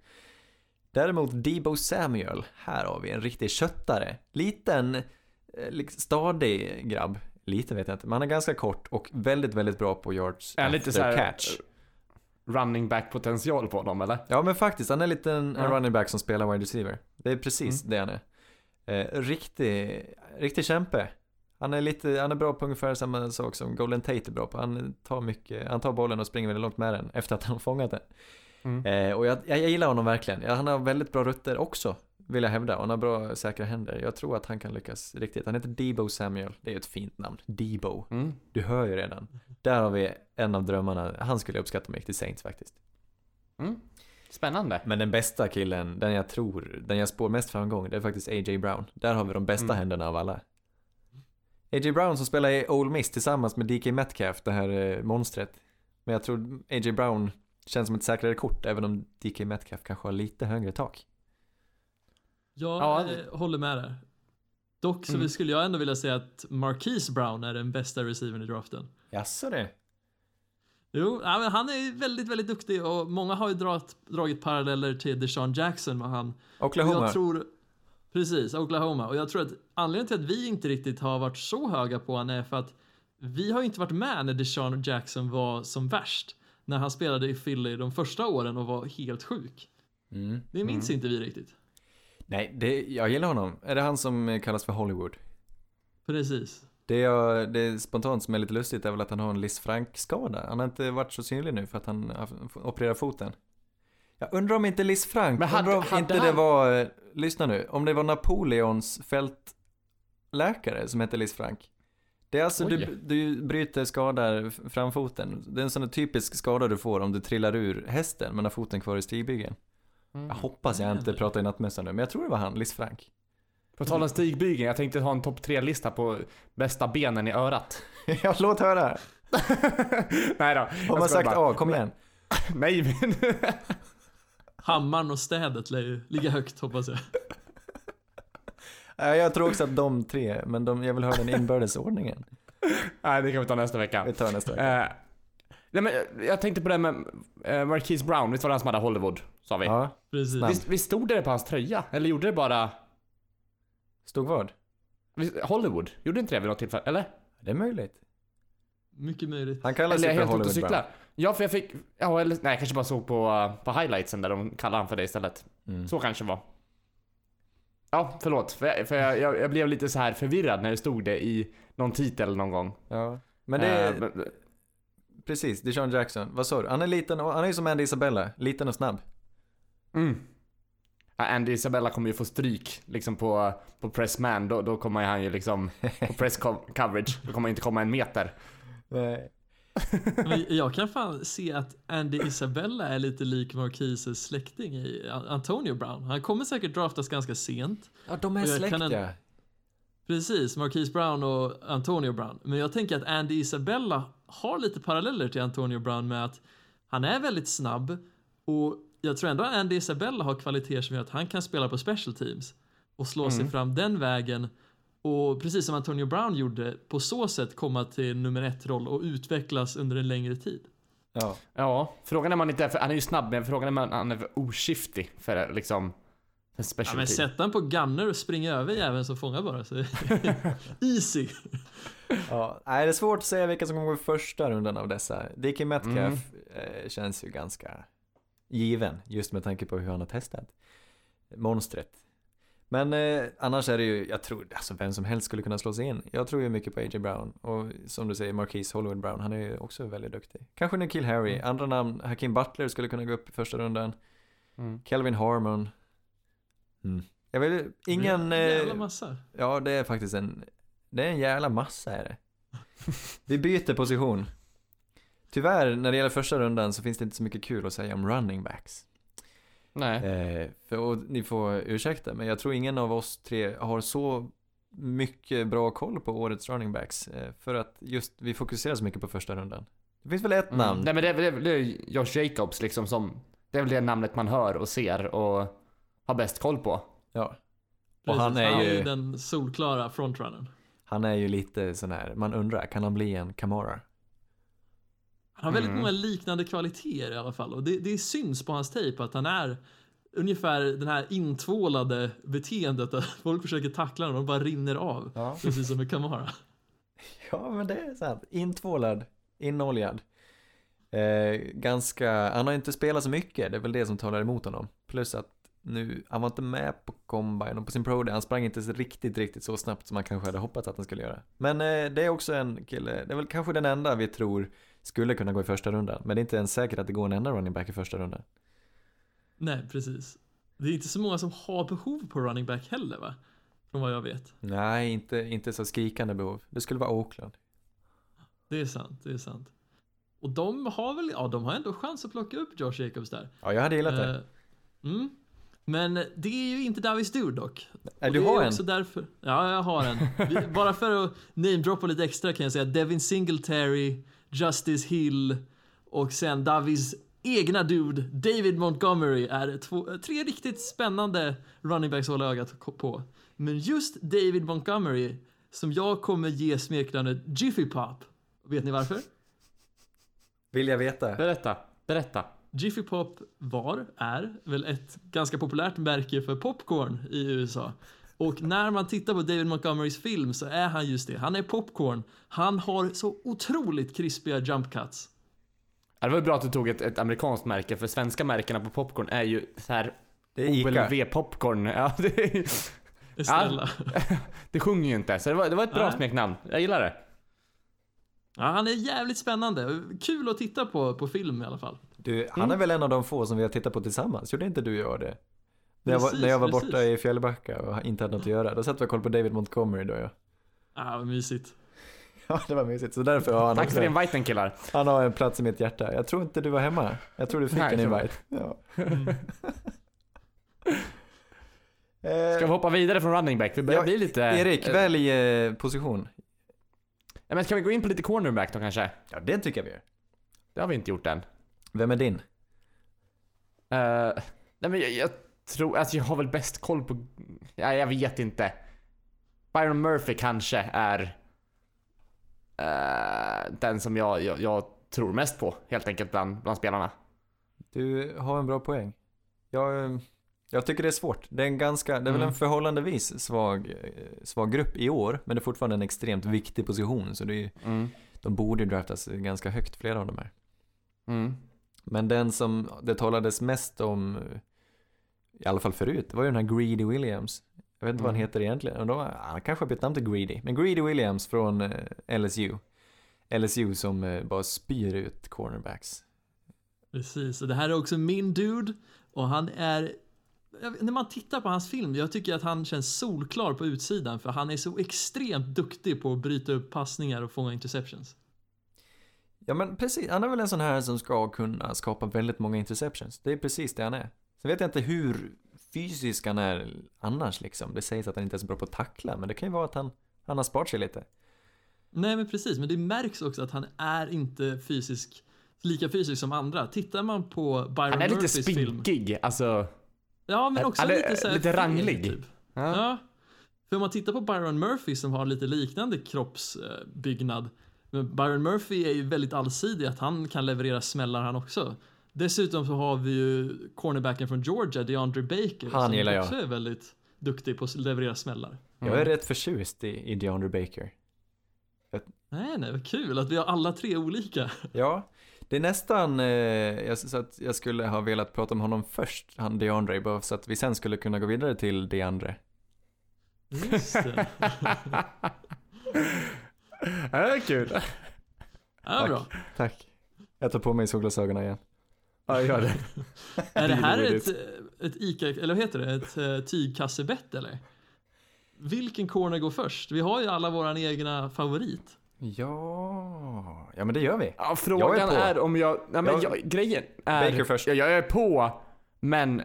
Däremot Debo Samuel, här har vi en riktig köttare. Liten, eh, stadig grabb. Lite vet jag inte, men han är ganska kort och väldigt, väldigt bra på yards Är lite så här, catch. running back potential på dem eller? Ja men faktiskt, han är lite en, Ja. running back som spelar wide receiver. Det är precis Mm. det han är. Eh, riktig, riktig kämpe. Han är lite, han är bra på ungefär samma sak som Golden Tate är bra på. Han tar mycket, han tar bollen och springer väldigt långt med den efter att han har fångat den. Mm. Eh, och jag, jag, jag gillar honom verkligen. Han har väldigt bra rutter också, vill jag hävda. Och han har bra säkra händer. Jag tror att han kan lyckas riktigt. Han heter Debo Samuel. Det är ett fint namn. Debo. Mm. Du hör ju redan. Där har vi en av drömmarna. Han skulle jag uppskatta om jag gick till Saints faktiskt. Mm. Spännande. Men den bästa killen, den jag tror, den jag spår mest framgång, det är faktiskt A.J. Brown. Där har vi de bästa Mm. händerna av alla. A.J. Brown som spelar i Ole Miss tillsammans med DK Metcalf, det här eh, monstret. Men jag tror A.J. Brown känns som ett säkrare kort, även om DK Metcalf kanske har lite högre tak. Jag Ja, eh, det- håller med där. Dock så Mm. skulle jag ändå vilja säga att Marquise Brown är den bästa receivern i draften. Jaså det? Jo, han är väldigt, väldigt duktig och många har ju dragit, dragit paralleller till Deshaun Jackson med han. Och Oklahoma? jag tror, precis, Oklahoma. Och jag tror att anledningen till att vi inte riktigt har varit så höga på han är för att vi har ju inte varit med när Deshaun Jackson var som värst. När han spelade i Philly de första åren och var helt sjuk. Mm. Det minns inte vi riktigt. Nej, det, jag gillar honom. Är det han som kallas för Hollywood? Precis. Det, jag, det är spontant som är lite lustigt är väl att han har en Liz Frank-skada. Han har inte varit så synlig nu för att han opererat foten. Jag undrar om inte Liz Frank, Men hade- undrar om hade inte det han- var, eh, lyssna nu, om det var Napoleons fältläkare som hette Liz Frank. Det är alltså, du, Oj. du bryter, skadar framfoten. Det är en sån typisk skada du får om du trillar ur hästen men har foten kvar i stigbygeln. Mm. Jag hoppas jag inte Jävlar. pratar i nattmössan nu, men jag tror det var han, Liz Frank. På tal om stigbygeln, jag tänkte ha en topp tre lista på bästa benen i örat. <laughs> ja, låt höra. <laughs> Nej då. Har man sagt bara. A, kom igen. <laughs> Nej men. Hammaren och städet lär ju ligga högt hoppas jag. Ja, Jag tror också att de tre, men de, jag vill höra den inbördes ordningen. Nej det kan vi ta nästa vecka. Vi tar nästa vecka. Eh, nej men jag tänkte på det med uh, Marquise Brown, visst var det han som hade Hollywood? Sa vi. Ja, Precis. Visst, visst stod det på hans tröja? Eller gjorde det bara stod vad? visst, Hollywood? Gjorde inte det vid något tillfälle? Eller? Det är möjligt. Mycket möjligt. Han kallar är sig för helt ute och Hollywood cyklar? Ja för jag fick, ja eller nej jag kanske bara såg på, uh, på highlightsen där de kallade han för det istället. Mm. Så kanske det var. Ja, förlåt. För, jag, för jag, jag, jag blev lite så här förvirrad när det stod det i någon titel någon gång. Ja, men det är, Eh, men- precis, det är Sean Jackson. Vad sa du? Han är liten och, han är ju som Andy Isabella, liten och snabb. Mm. Andy Isabella kommer ju få stryk liksom på, på pressman. Då, då kommer han ju liksom på press co- coverage. Då kommer han inte komma en meter. Nej. <laughs> Men jag kan fan se att Andy Isabella är lite lik Marquises släkting i Antonio Brown. Han kommer säkert draftas ganska sent. Ja, de är släkt en- ja. Precis, Marquise Brown och Antonio Brown. Men jag tänker att Andy Isabella har lite paralleller till Antonio Brown med att han är väldigt snabb och jag tror ändå att Andy Isabella har kvaliteter som gör att han kan spela på special teams och slå sig Mm. fram den vägen och precis som Antonio Brown gjorde på så sätt komma till nummer ett roll och utvecklas under en längre tid. Ja. Ja, frågan är om han inte är för, han är ju snabb men frågan är om han är för oskiftig för liksom en Ja, special men team. sätt han på gunner och spring över jäveln så fångar bara. Så. <laughs> Easy! ja. Nej, det är svårt att säga vilka som kommer gå i första rundan av dessa. DK Metcalf Mm. eh, känns ju ganska given, just med tanke på hur han har testat. Monstret. Men eh, annars är det ju, jag tror, alltså vem som helst skulle kunna slå sig in. Jag tror ju mycket på A.J. Brown. Och som du säger, Marquise Hollywood Brown, han är ju också väldigt duktig. Kanske Nikhil Harry, Mm. andra namn, Hakim Butler skulle kunna gå upp i första rundan. Mm. Kelvin Harmon. Mm. Jag vill, ingen, Det är en jävla eh, massa. ja det är faktiskt en, det är en jävla massa är det. <laughs> Vi byter position. Tyvärr, när det gäller första rundan så finns det inte så mycket kul att säga om running backs. Nej. Eh, för, och ni får ursäkta, men jag tror ingen av oss tre har så mycket bra koll på årets running backs. Eh, för att just vi fokuserar så mycket på första rundan. Det finns väl ett Mm. namn? Nej men det är, väl- det är, är Josh Jacobs liksom som, det är väl det namnet man hör och ser och har bäst koll på. Ja. Och Precis, han är ju, den solklara frontrunnern. han är ju lite sån här, man undrar, kan han bli en Kamara? Han har väldigt Mm. många liknande kvaliteter i alla fall och det, det syns på hans tejp att han är ungefär den här intvålade beteendet att <laughs> folk försöker tackla honom och bara rinner av. Ja. Precis som med Kamara. <laughs> Ja, men det är sant. Intvålad, inoljad. Eh, ganska, han har inte spelat så mycket, det är väl det som talar emot honom. Plus att nu, han var inte med på combine och på sin pro day, han sprang inte så riktigt, riktigt så snabbt som man kanske hade hoppats att han skulle göra. Men eh, det är också en kille, det är väl kanske den enda vi tror skulle kunna gå i första rundan. Men det är inte ens säkert att det går en enda running back i första rundan. Nej, precis. Det är inte så många som har behov på running back heller va? Från vad jag vet. Nej, inte, inte så skrikande behov. Det skulle vara Oakland. Det är sant, det är sant. Och de har väl, ja de har ändå chans att plocka upp Josh Jacobs där. Ja, jag hade gillat det. Eh, mm. Men det är ju inte Davis Dude dock. Är Och du har en? också därför. Ja, jag har en. Bara för att namedroppa lite extra kan jag säga Devin Singletary, Justice Hill och sen Davis egna dude, David Montgomery, är två, tre riktigt spännande running backs att hålla ögat på. Men just David Montgomery, som jag kommer ge smeknamnet Jiffy Pop. Vet ni varför? Vill jag veta? Berätta, berätta. Jiffy Pop var, är väl ett ganska populärt märke för popcorn i USA. Och när man tittar på David Montgomerys film så är han just det. Han är popcorn. Han har så otroligt krispiga jump cuts. Ja, det var ju bra att du tog ett, ett amerikanskt märke för svenska märkena på popcorn är ju så här Det är Ica. OLV popcorn. Ja, det, är- Snälla. <laughs> det sjunger ju inte. Så det var, det var ett bra Nej. smeknamn. Jag gillar det. Ja, han är jävligt spännande. Kul att titta på på film i alla fall. Du, han Mm. är väl en av de få som vi har tittat på tillsammans, gjorde inte du jag det? När jag, var, Precis, när jag var precis. borta i Fjällbacka och inte hade något att göra, då satt vi och kollade på David Montgomery då ja. Ah, vad mysigt. <laughs> Ja, det var mysigt. Så därför har han Tack också, för inviten killar. han har en plats i mitt hjärta. Jag tror inte du var hemma. Jag tror du fick Nej, en invite. Ja. <laughs> Mm. Ska vi hoppa vidare från running back? Vi börjar Ja, bli lite... Erik, eh, välj eh, position. Ja, men ska vi gå in på lite cornerback då kanske? Ja, det tycker jag vi gör. Det har vi inte gjort än. Vem är din? Uh, nej men jag, jag tror, alltså jag har väl bäst koll på, ja, jag vet inte. Byron Murphy kanske är eh, den som jag, jag, jag tror mest på helt enkelt bland, bland spelarna. Du har en bra poäng. Jag, eh, jag tycker det är svårt. Det är en ganska, det är väl Mm. en förhållandevis svag, eh, svag grupp i år, men det är fortfarande en extremt viktig position, så det är, Mm. de borde ju draftas ganska högt, flera av de här. Mm. Men den som det talades mest om, i alla fall förut, det var ju den här Greedy Williams. Jag vet inte vad han Mm. heter egentligen. Och då, han kanske har bytt namn till Greedy. Men Greedy Williams från eh, LSU. LSU som eh, bara spyr ut cornerbacks. Precis, och det här är också min dude och han är när man tittar på hans film, jag tycker att han känns solklar på utsidan för han är så extremt duktig på att bryta upp passningar och fånga interceptions. Ja men precis, han är väl en sån här som ska kunna skapa väldigt många interceptions. Det är precis det han är. Sen vet jag inte hur fysisk han är annars liksom. Det sägs att han inte är så bra på att tackla, men det kan ju vara att han, han har sparat sig lite. Nej men precis, men det märks också att han är inte fysisk, lika fysisk som andra. Tittar man på Byron Han är lite Murphys film. spinkig, alltså. Ja men också är lite så här lite ranglig. Typ. Ja. Ja. För om man tittar på Byron Murphy som har lite liknande kroppsbyggnad. Men Byron Murphy är ju väldigt allsidig, att han kan leverera smällar han också. Dessutom så har vi ju cornerbacken från Georgia, DeAndre Baker, Han som gillar jag. också är väldigt duktig på att leverera smällar. Jag är rätt förtjust i, i DeAndre Baker. Nej, nej, vad kul att vi har alla tre olika. <laughs> Ja, det är nästan eh, jag, så att jag skulle ha velat prata om honom först, han DeAndre, bara så att vi sen skulle kunna gå vidare till DeAndre. Just det. <laughs> Det är kul. Ja, bra. Tack. Jag tar på mig solglasögonen igen. Ja, gör det. <laughs> Är det här ett, ett ICA, eller vad heter det, ett uh, tygkassebett eller? Vilken corner går först? Vi har ju alla våran egna favorit. Ja, ja men det gör vi. Ja, frågan Jag är är, om jag... Nej, men Jag- jag, grejen är... Baker först. Ja, jag är på, men...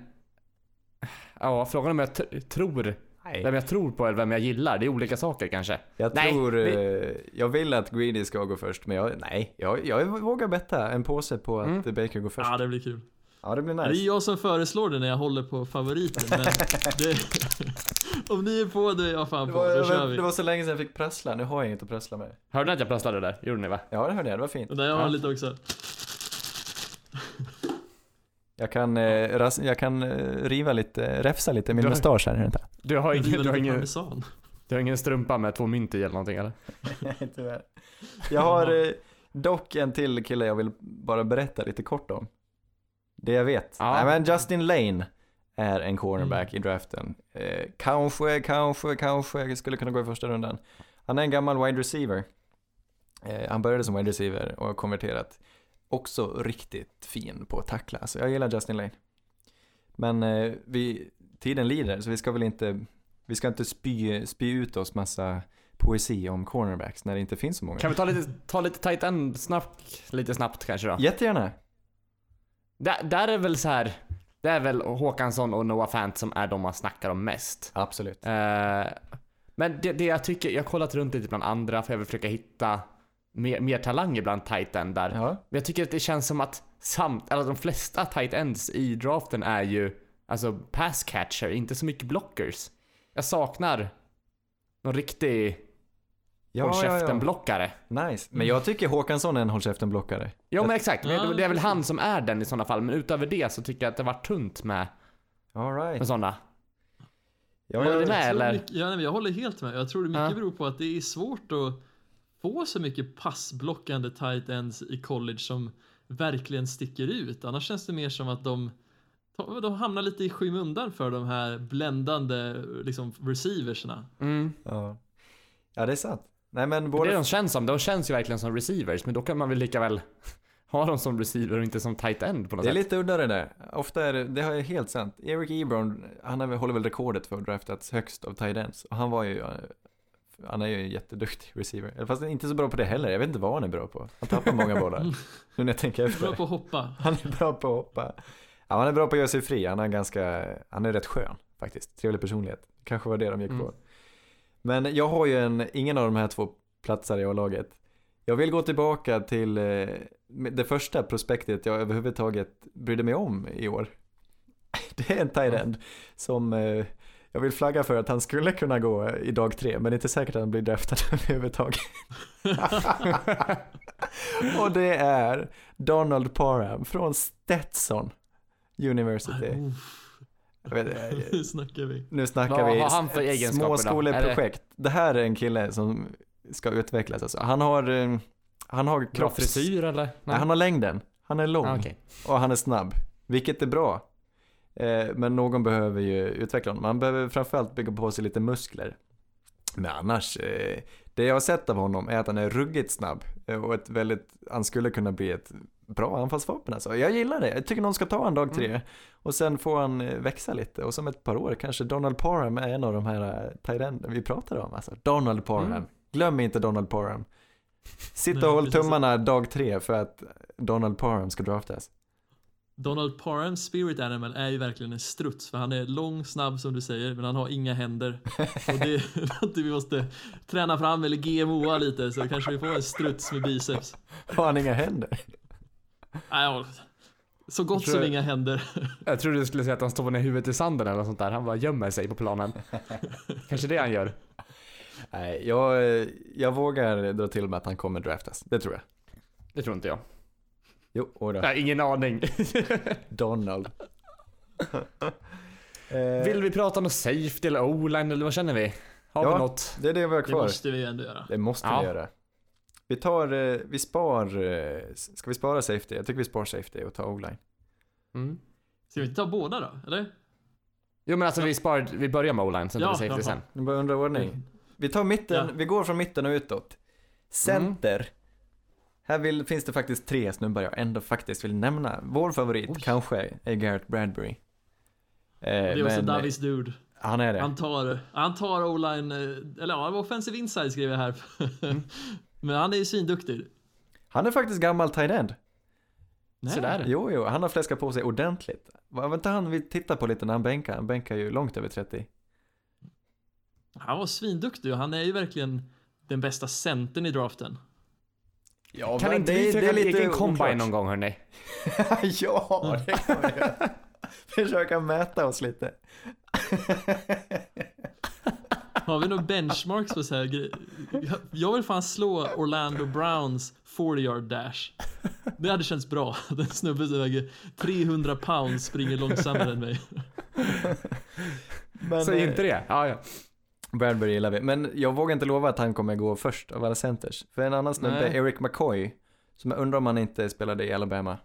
Ja, frågan är om jag tror... Nej. Vem jag tror på eller vem jag gillar. Det är olika saker kanske. Jag Nej, tror, vi- eh, jag vill att Greedy ska gå först, men jag, nej, jag, jag vågar betta en påse på att Mm. Baker går först. Ja, det blir kul. Ja, det blir Det är nice. jag som föreslår det när jag håller på favoriten, men <laughs> det, om ni är på det är jag fan Det på. var, Då kör det vi. var så länge sedan jag fick prassla, nu har jag inget att prassla med. Hörde ni att jag prasslade där? Gjorde ni va? Ja, det hörde jag, det var fint. Och där jag har Ja. lite också. Jag kan, eh, ras, jag kan eh, riva lite, räfsa lite min Du har- mustasch här. Inte? Du har ingen, du har ingen, du har ingen strumpa med två mynt i eller någonting eller? <laughs> Tyvärr. Jag har eh, dock en till kille jag vill bara berätta lite kort om. Det jag vet. Ja. Nej, men Justin Lane är en cornerback Mm. i draften. Eh, kanske, kanske, kanske skulle kunna gå i första rundan. Han är en gammal wide receiver. Eh, han började som wide receiver och har konverterat. Också riktigt fin på att tackla. Så jag gillar Justin Lane. Men eh, vi, tiden lider så vi ska väl inte, vi ska inte spy, spy ut oss massa poesi om cornerbacks när det inte finns så många. Kan vi ta lite, ta lite tight end snabbt, lite snabbt kanske då? Jättegärna. Där, där är väl så här. Det är väl Håkansson och Noah Fant som är de man snackar om mest. Absolut. Eh, men det, det jag tycker, jag har kollat runt lite bland andra för jag vill försöka hitta mer, mer talanger bland tight end där. Ja. Men jag tycker att det känns som att samt, eller de flesta tight ends i draften är ju alltså pass catcher, inte så mycket blockers. Jag saknar någon riktig håll Ja, ja, ja. käften-blockare. Nice. Men jag tycker Håkansson är en håll käften-blockare. Ja men exakt, men Ja, det är väl han som är den i sådana fall. Men utöver det så tycker jag att det var tunt med, All right. med sådana. Ja, Håller ja, ni med? Eller? mycket, ja, nej, jag håller helt med. Jag tror det mycket Ja. beror på att det är svårt att få så mycket passblockande tight ends i college som verkligen sticker ut. Annars känns det mer som att de, de hamnar lite i skymundan för de här bländande liksom, receiversna. Mm. ja. ja, det är sant. Nej men Det är både... det de känns som. De känns ju verkligen som receivers. Men då kan man väl lika väl <laughs> ha dem som receiver och inte som tight end på något Det är sätt. lite udda det där. Ofta är det, det har jag helt sant. Eric Ebron, han håller väl rekordet för att draftats högst av tight ends. Och han var ju, han är ju en jätteduktig receiver. Fast inte så bra på det heller. Jag vet inte vad han är bra på. Han tappar många bollar. <laughs> Nu när jag tänker Bra efter. på att hoppa. Han är bra på att hoppa. Ja, han är bra på att göra sig fri. Han är ganska, han är rätt skön faktiskt. Trevlig personlighet. Kanske var det de gick Mm. på. Men jag har ju en, ingen av de här två platser i A-laget. Jag vill gå tillbaka till eh, det första prospektet jag överhuvudtaget brydde mig om i år. <laughs> Det är en tight end som eh, jag vill flagga för att han skulle kunna gå i dag tre, men det är inte säkert att han blir draftad <laughs> överhuvudtaget. <laughs> Och det är Donald Parham från Stetson University. Jag vet, eh, <laughs> Nu snackar vi. nu snackar Vad vi har han för egenskaper då? småskoleprojekt. Det här är en kille som ska utvecklas alltså. Han har, eh, han har Bra kropps... frisyr eller? Nej, han har längden. Han är lång ah, okej. och han är snabb. Vilket är bra. Eh, men någon behöver ju utveckla honom. Han behöver framförallt bygga på sig lite muskler. Men annars, eh, det jag har sett av honom är att han är ruggigt snabb. Eh, och ett väldigt, han skulle kunna bli ett bra anfallsvapen alltså. Jag gillar det. Jag tycker någon ska ta en dag tre. Och sen får han växa lite. Och som ett par år kanske Donald Parham är en av de här enden vi pratar om. Alltså. Donald Parham. Mm. Glöm inte Donald Parham. Sitt och håll tummarna dag tre för att Donald Parham ska draftas. Donald Parhams spirit animal är ju verkligen en struts för han är lång, snabb som du säger men han har inga händer. Och det är <laughs> något vi måste träna fram eller GMOa lite så kanske vi får en struts med biceps. Har han inga händer? Nej, ja, så gott tror som jag- inga händer. <laughs> Jag trodde du skulle säga att han stoppar ner huvudet i sanden eller något sånt där. Han bara gömmer sig på planen. <laughs> Kanske det han gör. Nej, jag, jag vågar dra till med att han kommer draftas. Det tror jag. Det tror inte jag. Jo, oj då. Har ingen aning. <laughs> Donald. <laughs> eh, Vill vi prata om safety eller o-line eller vad känner vi? Har Ja. vi något? Det är det vi har Det kvar. måste vi ändå göra. Det måste Ja. vi göra. Vi tar, eh, vi spar, eh, ska vi spara safety? Jag tycker vi spar safety och tar o-line. Mm. Ska vi inte ta båda då, eller? Jo men alltså vi sparar, vi börjar med o-line, sen tar Ja, vi safety sen. Nu börjar undra ordning. Vi tar mitten, Ja. vi går från mitten och utåt. Center. Här vill, finns det faktiskt tre snubbar jag ändå faktiskt vill nämna. Vår favorit kanske är Garrett Bradbury. Eh, Det är också men, Davis dude. Han är det. Han tar, han tar o-line, eh, eller ja, offensive inside skriver jag här. Mm. <laughs> Men han är ju svinduktig. Han är faktiskt gammal tight end. Nej. Sådär. Jo, jo, han har fläskat på sig ordentligt. Var inte han vi tittar på lite när han bänkar? Han bänkar ju långt över 30. Han var svinduktig och han är ju verkligen den bästa centern i draften. Ja, Kan inte vi försöka leka en combine någon gång hörni? <laughs> ja, det kan vi göra. Försöka mäta oss lite. Har vi några benchmarks på så här grejer? Jag- Jag vill fan slå Orlando Browns 40 yard dash. Det hade känts bra. <laughs> Den snubben som väger 300 pounds springer långsammare än mig. Men, Säg eh, inte det. Ja, ja. Bradbury gillar vi, men jag vågar inte lova att han kommer gå först av alla centers. För en annan snubbe. Eric McCoy, som jag undrar om han inte spelade i Alabama.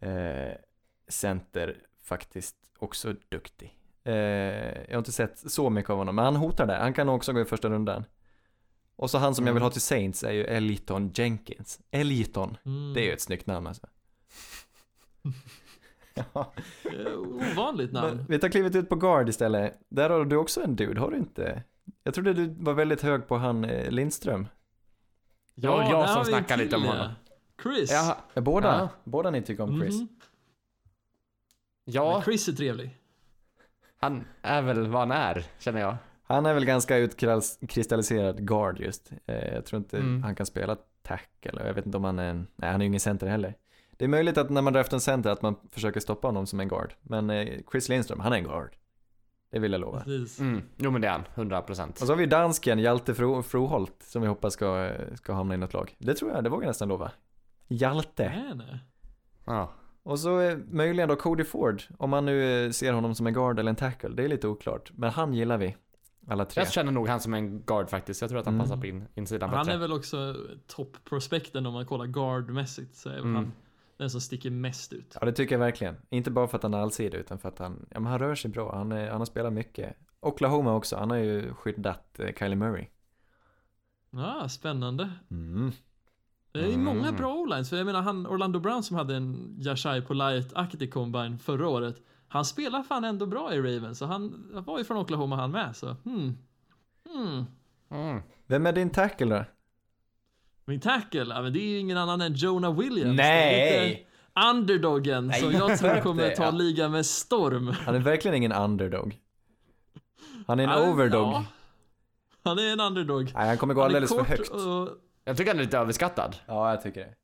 Eh, center, faktiskt också duktig. Eh, jag har inte sett så mycket av honom, men han hotar där. Han kan också gå i första rundan. Och så han som jag vill ha till Saints är ju Eliton Jenkins. Eliton, Mm. det är ju ett snyggt namn alltså. <laughs> ja. <laughs> Ovanligt namn. Men vi tar klivet ut på guard istället. Där har du också en dude, har du inte? Jag trodde du var väldigt hög på han eh, Lindström. Jag, där jag som snackar lite om honom. Chris. Ja, Ja, båda, Ja. båda ni tycker om Chris. Mhm. ja, Men Chris är trevlig. han är väl vad han är, känner jag. Han är väl ganska utkristalliserad guard just. Eh, jag tror inte Mm. han kan spela tackle. Jag vet inte om han är en, nej han är ju ingen center heller. Det är möjligt att när man draftar en center att man försöker stoppa honom som en guard. Men eh, Chris Lindström, han är en guard. Det vill jag lova. Mm. Jo men det är han, 100 procent. Och så har vi dansken Hjalte Fro, Froholt som vi hoppas ska, ska hamna i något lag. Det tror jag, det vågar jag nästan lova. Hjalte. Nej, nej. Ja. Och så eh, möjligen då Cody Ford, om man nu eh, ser honom som en guard eller en tackle, det är lite oklart. Men han gillar vi, alla tre. Jag känner nog han som en guard faktiskt. Jag tror att han Mm. passar på in, insidan Han bättre. är väl också topp-prospekten om man kollar guardmässigt. Så är Mm. han den som sticker mest ut. Ja det tycker jag verkligen. Inte bara för att han är allsidig utan för att han, ja men han rör sig bra. Han, är, han har spelat mycket. Oklahoma också, han har ju skyddat eh, Kylie Murray. Ja, spännande. Mm. Det är Mm. många bra o-lines. För jag menar, han Orlando Brown som hade en Jashai Polite-aktig combine förra året. Han spelar fan ändå bra i Ravens. Så han han var ju från Oklahoma han med. Så hmm. Hmm. Mm. Vem är din tackle då? Min tackle, ja, men det är ju ingen annan än Jonah Williams. Nej! Underdogen som Nej, jag tror kommer ta Ja. liga med storm. Han är verkligen ingen underdog. Han är en Ja, overdog. ja. Han är en underdog. Nej, han kommer gå Han alldeles för högt. och- Jag tycker han är lite överskattad. Ja, jag tycker det.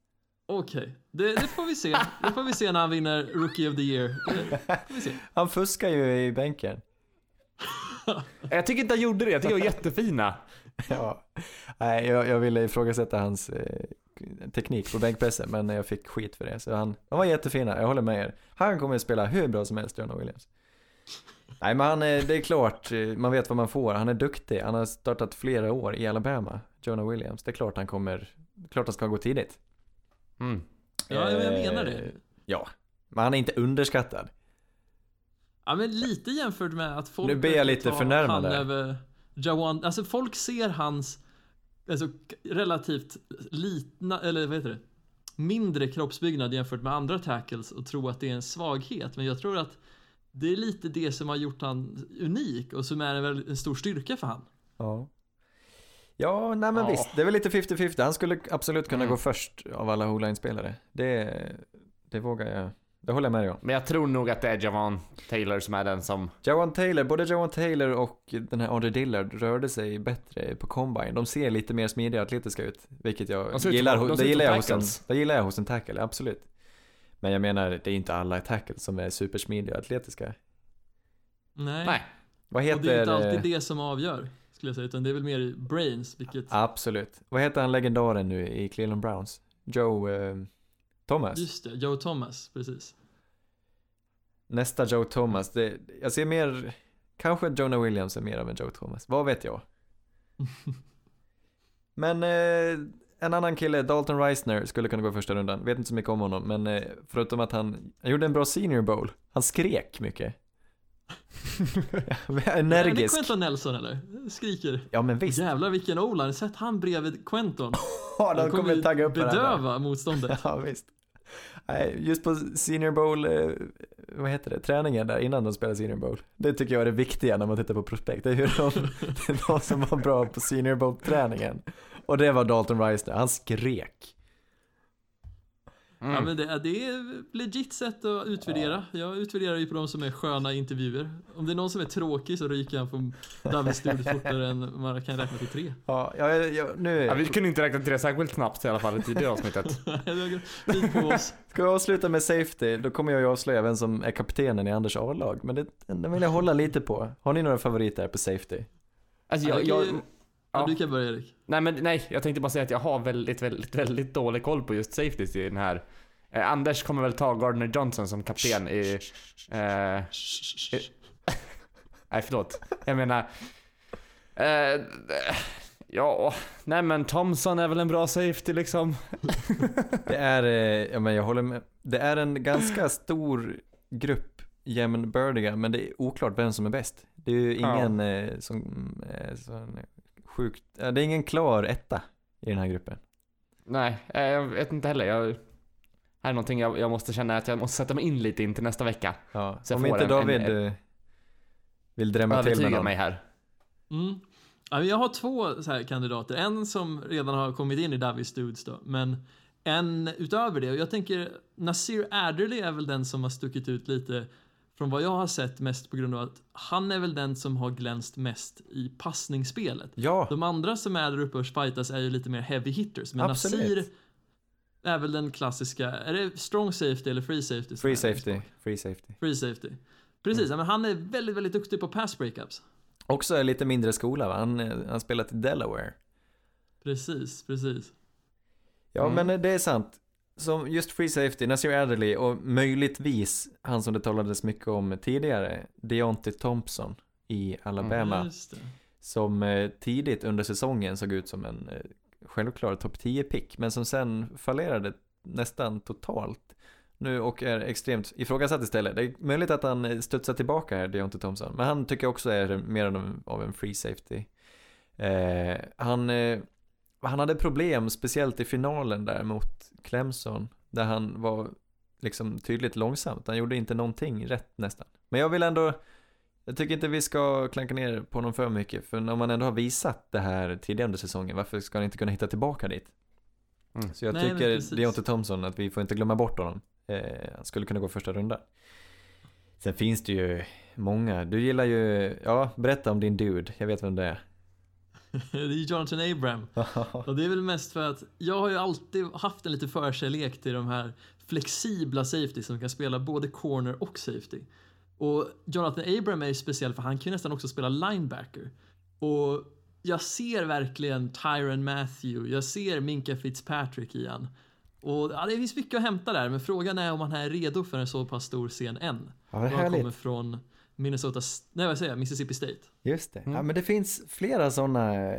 Okej, det, det får vi se. Det får vi se när han vinner Rookie of the Year. Det får vi se. Han fuskar ju i bänken. Jag tycker inte han gjorde det. Jag tycker det var jättefina. <laughs> Ja. Nej, jag, jag ville ifrågasätta hans eh, teknik på bänkpressen, men jag fick skit för det. Så han, de var jättefina, jag håller med er. Han kommer att spela hur bra som helst, Jonah Williams. Nej, men han är, det är klart, eh, man vet vad man får. Han är duktig. Han har startat flera år i Alabama, Jonah Williams. Det är klart han kommer, klart han ska gå tidigt. Mm. Ja, jag Eh, menar det. Ja, men han är inte underskattad. Ja, men lite jämfört med att folk Nu ber jag lite där. över Jawan. Alltså folk ser hans alltså, relativt litna, eller vad heter det? Mindre kroppsbyggnad jämfört med andra tackles och tror att det är en svaghet. Men jag tror att det är lite det som har gjort han unik och som är en, väldigt- en stor styrka för han. Ja. Ja, nej men Ja. visst. Det är väl lite 50-50. Han skulle absolut kunna Mm. gå först av alla O-line-spelare. Det, det vågar jag. Det håller jag med dig om. Men jag tror nog att det är Javon Taylor som är den som... Jawan Taylor, både Jawan Taylor och den här Andre Dillard rörde sig bättre på combine. De ser lite mer smidiga och atletiska ut. Vilket jag ut gillar, det ut som gillar, jag hos en, det gillar jag hos en tackle, absolut. Men jag menar, det är inte alla tackles som är supersmidiga och atletiska. Nej. Nej. Vad och heter... det är inte alltid eh, det som avgör, skulle jag säga, utan det är väl mer brains, vilket... Absolut. Vad heter han legendaren nu i Cleveland Browns? Joe eh, Thomas? Just det, Joe Thomas, precis. Nästa Joe Thomas, det, jag ser mer, kanske Jonah Williams är mer av en Joe Thomas, vad vet jag? <laughs> Men eh, en annan kille, Dalton Reisner, skulle kunna gå första rundan. Vet inte så mycket om honom, men eh, förutom att han, han gjorde en bra senior bowl. Han skrek mycket. <laughs> <laughs> Är det Energisk. Quentin Nelson eller? Skriker. Ja men visst. Jävlar vilken O-line. Sätt han bredvid Quentin. Ja, de kommer ju tagga upp bedöva motståndet. Ja visst. Just på Senior Bowl, eh, vad heter det, träningen där innan de spelar Senior Bowl. Det tycker jag är det viktiga när man tittar på prospekt. Det är hur de, <laughs> det är de som var bra på Senior Bowl-träningen. Och det var Dalton Reisner, han skrek. Mm. Ja men det, det är legit sätt att utvärdera. Jag utvärderar ju på de som är sköna intervjuer. Om det är någon som är tråkig så ryker han från Double Studio fortare än man kan räkna till tre. Ja, jag, jag, nu, Ja, vi kunde inte räkna till det särskilt snabbt i alla fall i tidigare avsnittet. <laughs> Tid på oss. <laughs> ska vi avsluta med safety, då kommer jag ju avslöja vem som är kaptenen i Anders A-lag. Men det, den vill jag hålla lite på. Har ni några favoriter på safety? Alltså, Ja, jag, jag Ja. Ja, du kan börja Erik. nej, men nej, jag tänkte bara säga att jag har väldigt, väldigt, väldigt dålig koll på just safeties i den här. Eh, Anders kommer väl ta Gardner Johnson som kapten i... Eh, <laughs> nej, förlåt. Jag menar... Eh, ja, nej men Thompson är väl en bra safety liksom. <laughs> Det är, eh, ja men jag håller med. Det är en ganska stor grupp jämnbördiga, men det är oklart vem som är bäst. Det är ju Ja. ingen eh, som är sån sjukt, det är ingen klar etta i den här gruppen. Nej, eh, jag vet inte heller. Jag, här är någonting jag, jag måste känna att jag måste sätta mig in lite in till nästa vecka. Ja, Så om inte en- David en- eh, vill drämma till med någon. mig här. Mm. Jag har två så här kandidater. En som redan har kommit in i Davis Studs då, men en utöver det. Och Jag tänker Nasir Adderley är väl den som har stuckit ut lite från vad jag har sett mest på grund av att han är väl den som har glänst mest i passningsspelet. Ja, De andra som är där uppe och fightas är ju lite mer heavy hitters. Men Absolut. Nasir är väl den klassiska, är det strong safety eller free safety? free safety, free safety. Free safety. Precis, Mm. men han är väldigt, väldigt duktig på pass breakups. Också lite mindre skola va? Han, han spelat i Delaware. Precis, precis. Ja Mm. men det är sant. Som just free safety, Nasir Adderley och möjligtvis han som det talades mycket om tidigare, Deontay Thompson i Alabama. Det. Som eh, tidigt under säsongen såg ut som en eh, självklar topp 10-pick, men som sen fallerade nästan totalt. Nu och är extremt ifrågasatt istället. Det är möjligt att han eh, studsar tillbaka här, Deontay Thompson. Men han tycker jag också är mer av en, av en free safety. Eh, han, eh, han hade problem, speciellt i finalen där mot Clemson. Där han var liksom tydligt långsamt. Han gjorde inte någonting rätt nästan. Men jag vill ändå jag tycker inte vi ska klanka ner på honom för mycket, för när man ändå har visat det här tidigare under säsongen, varför ska han inte kunna hitta tillbaka dit? Mm. Så jag Nej, tycker. Deontay Thompson, att vi får inte glömma bort honom. Eh, han skulle kunna gå första rundan. Sen finns det ju många, du gillar ju, ja, berätta om din dude, jag vet vem det är. <laughs> Det är Jonathan Abram. <laughs> Och det är väl mest för att jag har ju alltid haft en lite förkärlek till de här flexibla safety som kan spela både corner och safety. Och Jonathan Abram är ju speciell för han kan ju nästan också spela linebacker. Och jag ser verkligen Tyron Matthew, jag ser Minka Fitzpatrick i han. Och ja, det finns mycket att hämta där, men frågan är om han är redo för en så pass stor scen än. Ja, det är han kommer från Minnesota, nej vad säger jag, Mississippi State. Just det. Mm. Ja, men det finns flera sådana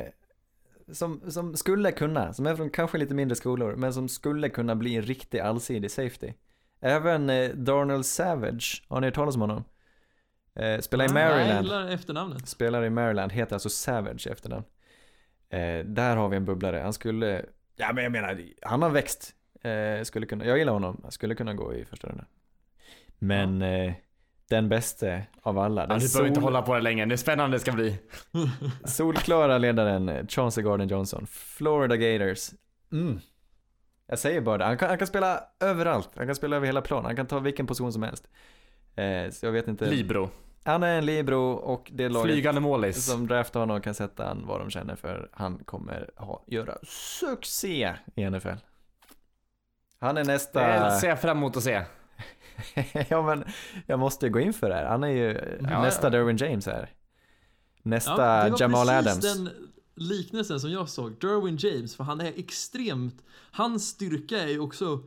som, som skulle kunna, som är från kanske lite mindre skolor, men som skulle kunna bli en riktig allsidig safety. Även eh, Darnell Savage, har ni hört talas om honom? Eh, spelar i Ah, Jag Maryland. gillar efternamnet. Spelar i Maryland, heter alltså Savage efter den. Eh, där har vi en bubblare. Han skulle, ja men jag menar, han har växt. Eh, skulle kunna, jag gillar honom. Han skulle kunna gå i första rundan. Men eh, den bäste av alla, Ja, den du behöver inte hålla på det länge. Det är spännande det ska bli. <laughs> solklara ledaren eh, Chauncey Gardner Johnson. Florida Gators. Mm. Jag säger bara det, han kan, han kan spela överallt. Han kan spela över hela plan. Han kan ta vilken position som helst. Eh, så jag vet inte. Libro. Han är en libero och det laget Flygande målis. som draftar honom kan sätta han vad de känner för han kommer ha, göra succé i NFL. Han är nästa... Det ser jag fram emot att se. <laughs> ja men jag måste ju gå in för det här. Han är ju Ja, nästa ja. Derwin James här. Nästa Ja, det var Jamal precis Adams. den liknelsen som jag såg. Derwin James, för han är extremt... Hans styrka är ju också,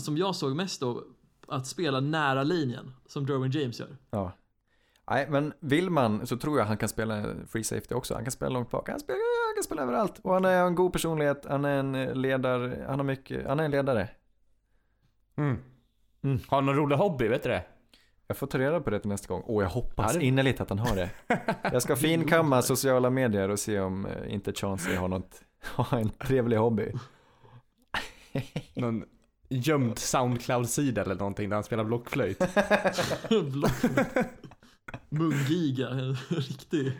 som jag såg mest då, att spela nära linjen, som Derwin James gör. Ja. Nej men vill man så tror jag han kan spela free safety också. Han kan spela långt bak. Han, spelar, han kan spela överallt. Och han är en god personlighet. Han är en ledare. Han har mycket, han är en ledare. Mm. Mm. Har du någon rolig hobby? Vet du det? Jag får ta reda på det till nästa gång. Och jag hoppas Ja, det- innerligt att han har det. Jag ska <laughs> finkamma sociala medier och se om eh, inte Chauncey har något, <laughs> har en trevlig hobby. <laughs> Någon gömd Soundcloud-sida eller någonting där han spelar blockflöjt. Block- Mungiga, riktig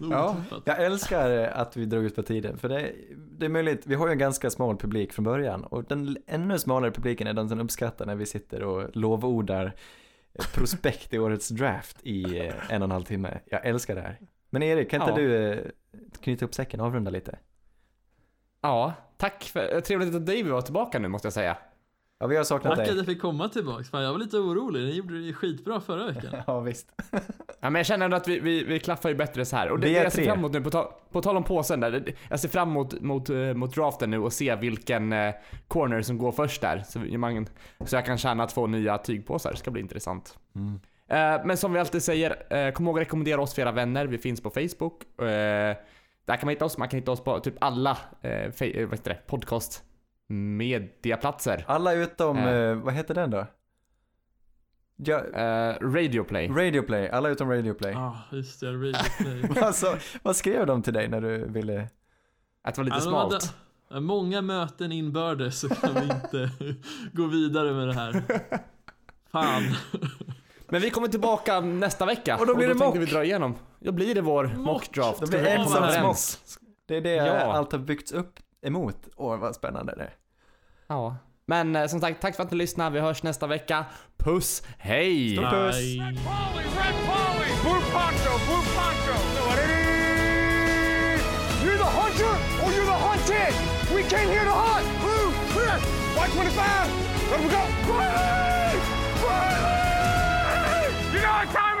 Ja. Jag älskar att vi drog ut på tiden, för det, det är möjligt, vi har ju en ganska smal publik från början och den ännu smalare publiken är den som uppskattar när vi sitter och lovordar prospekt i årets draft i en och en halv timme. Jag älskar det här. Men Erik, kan inte Ja. du eh, knyta upp säcken och avrunda lite? Ja, tack för, trevligt att David var tillbaka nu måste jag säga. Ja, vi har saknat Tack att dig. jag fick komma tillbaks. Fan, jag var lite orolig. Ni gjorde det skitbra förra veckan. <laughs> Ja, visst. Ja, men jag känner ändå att vi, vi, vi klaffar ju bättre så här. Och det, det är jag ser fram emot nu, på, ta, på tal om påsen där. Jag ser fram emot mot, eh, mot draften nu och se vilken eh, corner som går först där. Så, man, så jag kan tjäna två nya tygpåsar. Det ska bli intressant. Mm. Eh, men som vi alltid säger, eh, kom ihåg att rekommendera oss för era vänner. Vi finns på Facebook. Eh, där kan man hitta oss. Man kan hitta oss på typ alla eh, fe- eh, vad heter det, podcast mediaplatser. Alla utom, Eh. eh, vad heter den då? Ja, Eh, Radioplay. Radioplay, alla utom Radioplay. Ja, ah, just det. Radio <laughs> Play. alltså, vad skrev de till dig när du ville? Att det var lite hade- smalt. Ja, Många möten inbördes så kan vi inte <laughs> gå vidare med det här. Fan. Men vi kommer tillbaka nästa vecka. Och då blir det tänkte mock. vi dra igenom. Då blir det vår mockdraft. Då blir vi det komma ensam överens? Det är det Ja. allt har byggts upp emot. Åh, vad spännande det är. Ja. Men eh, som sagt, tack för att ni lyssnade. Vi hörs nästa vecka. Puss, hej! Stort puss! Red You know what time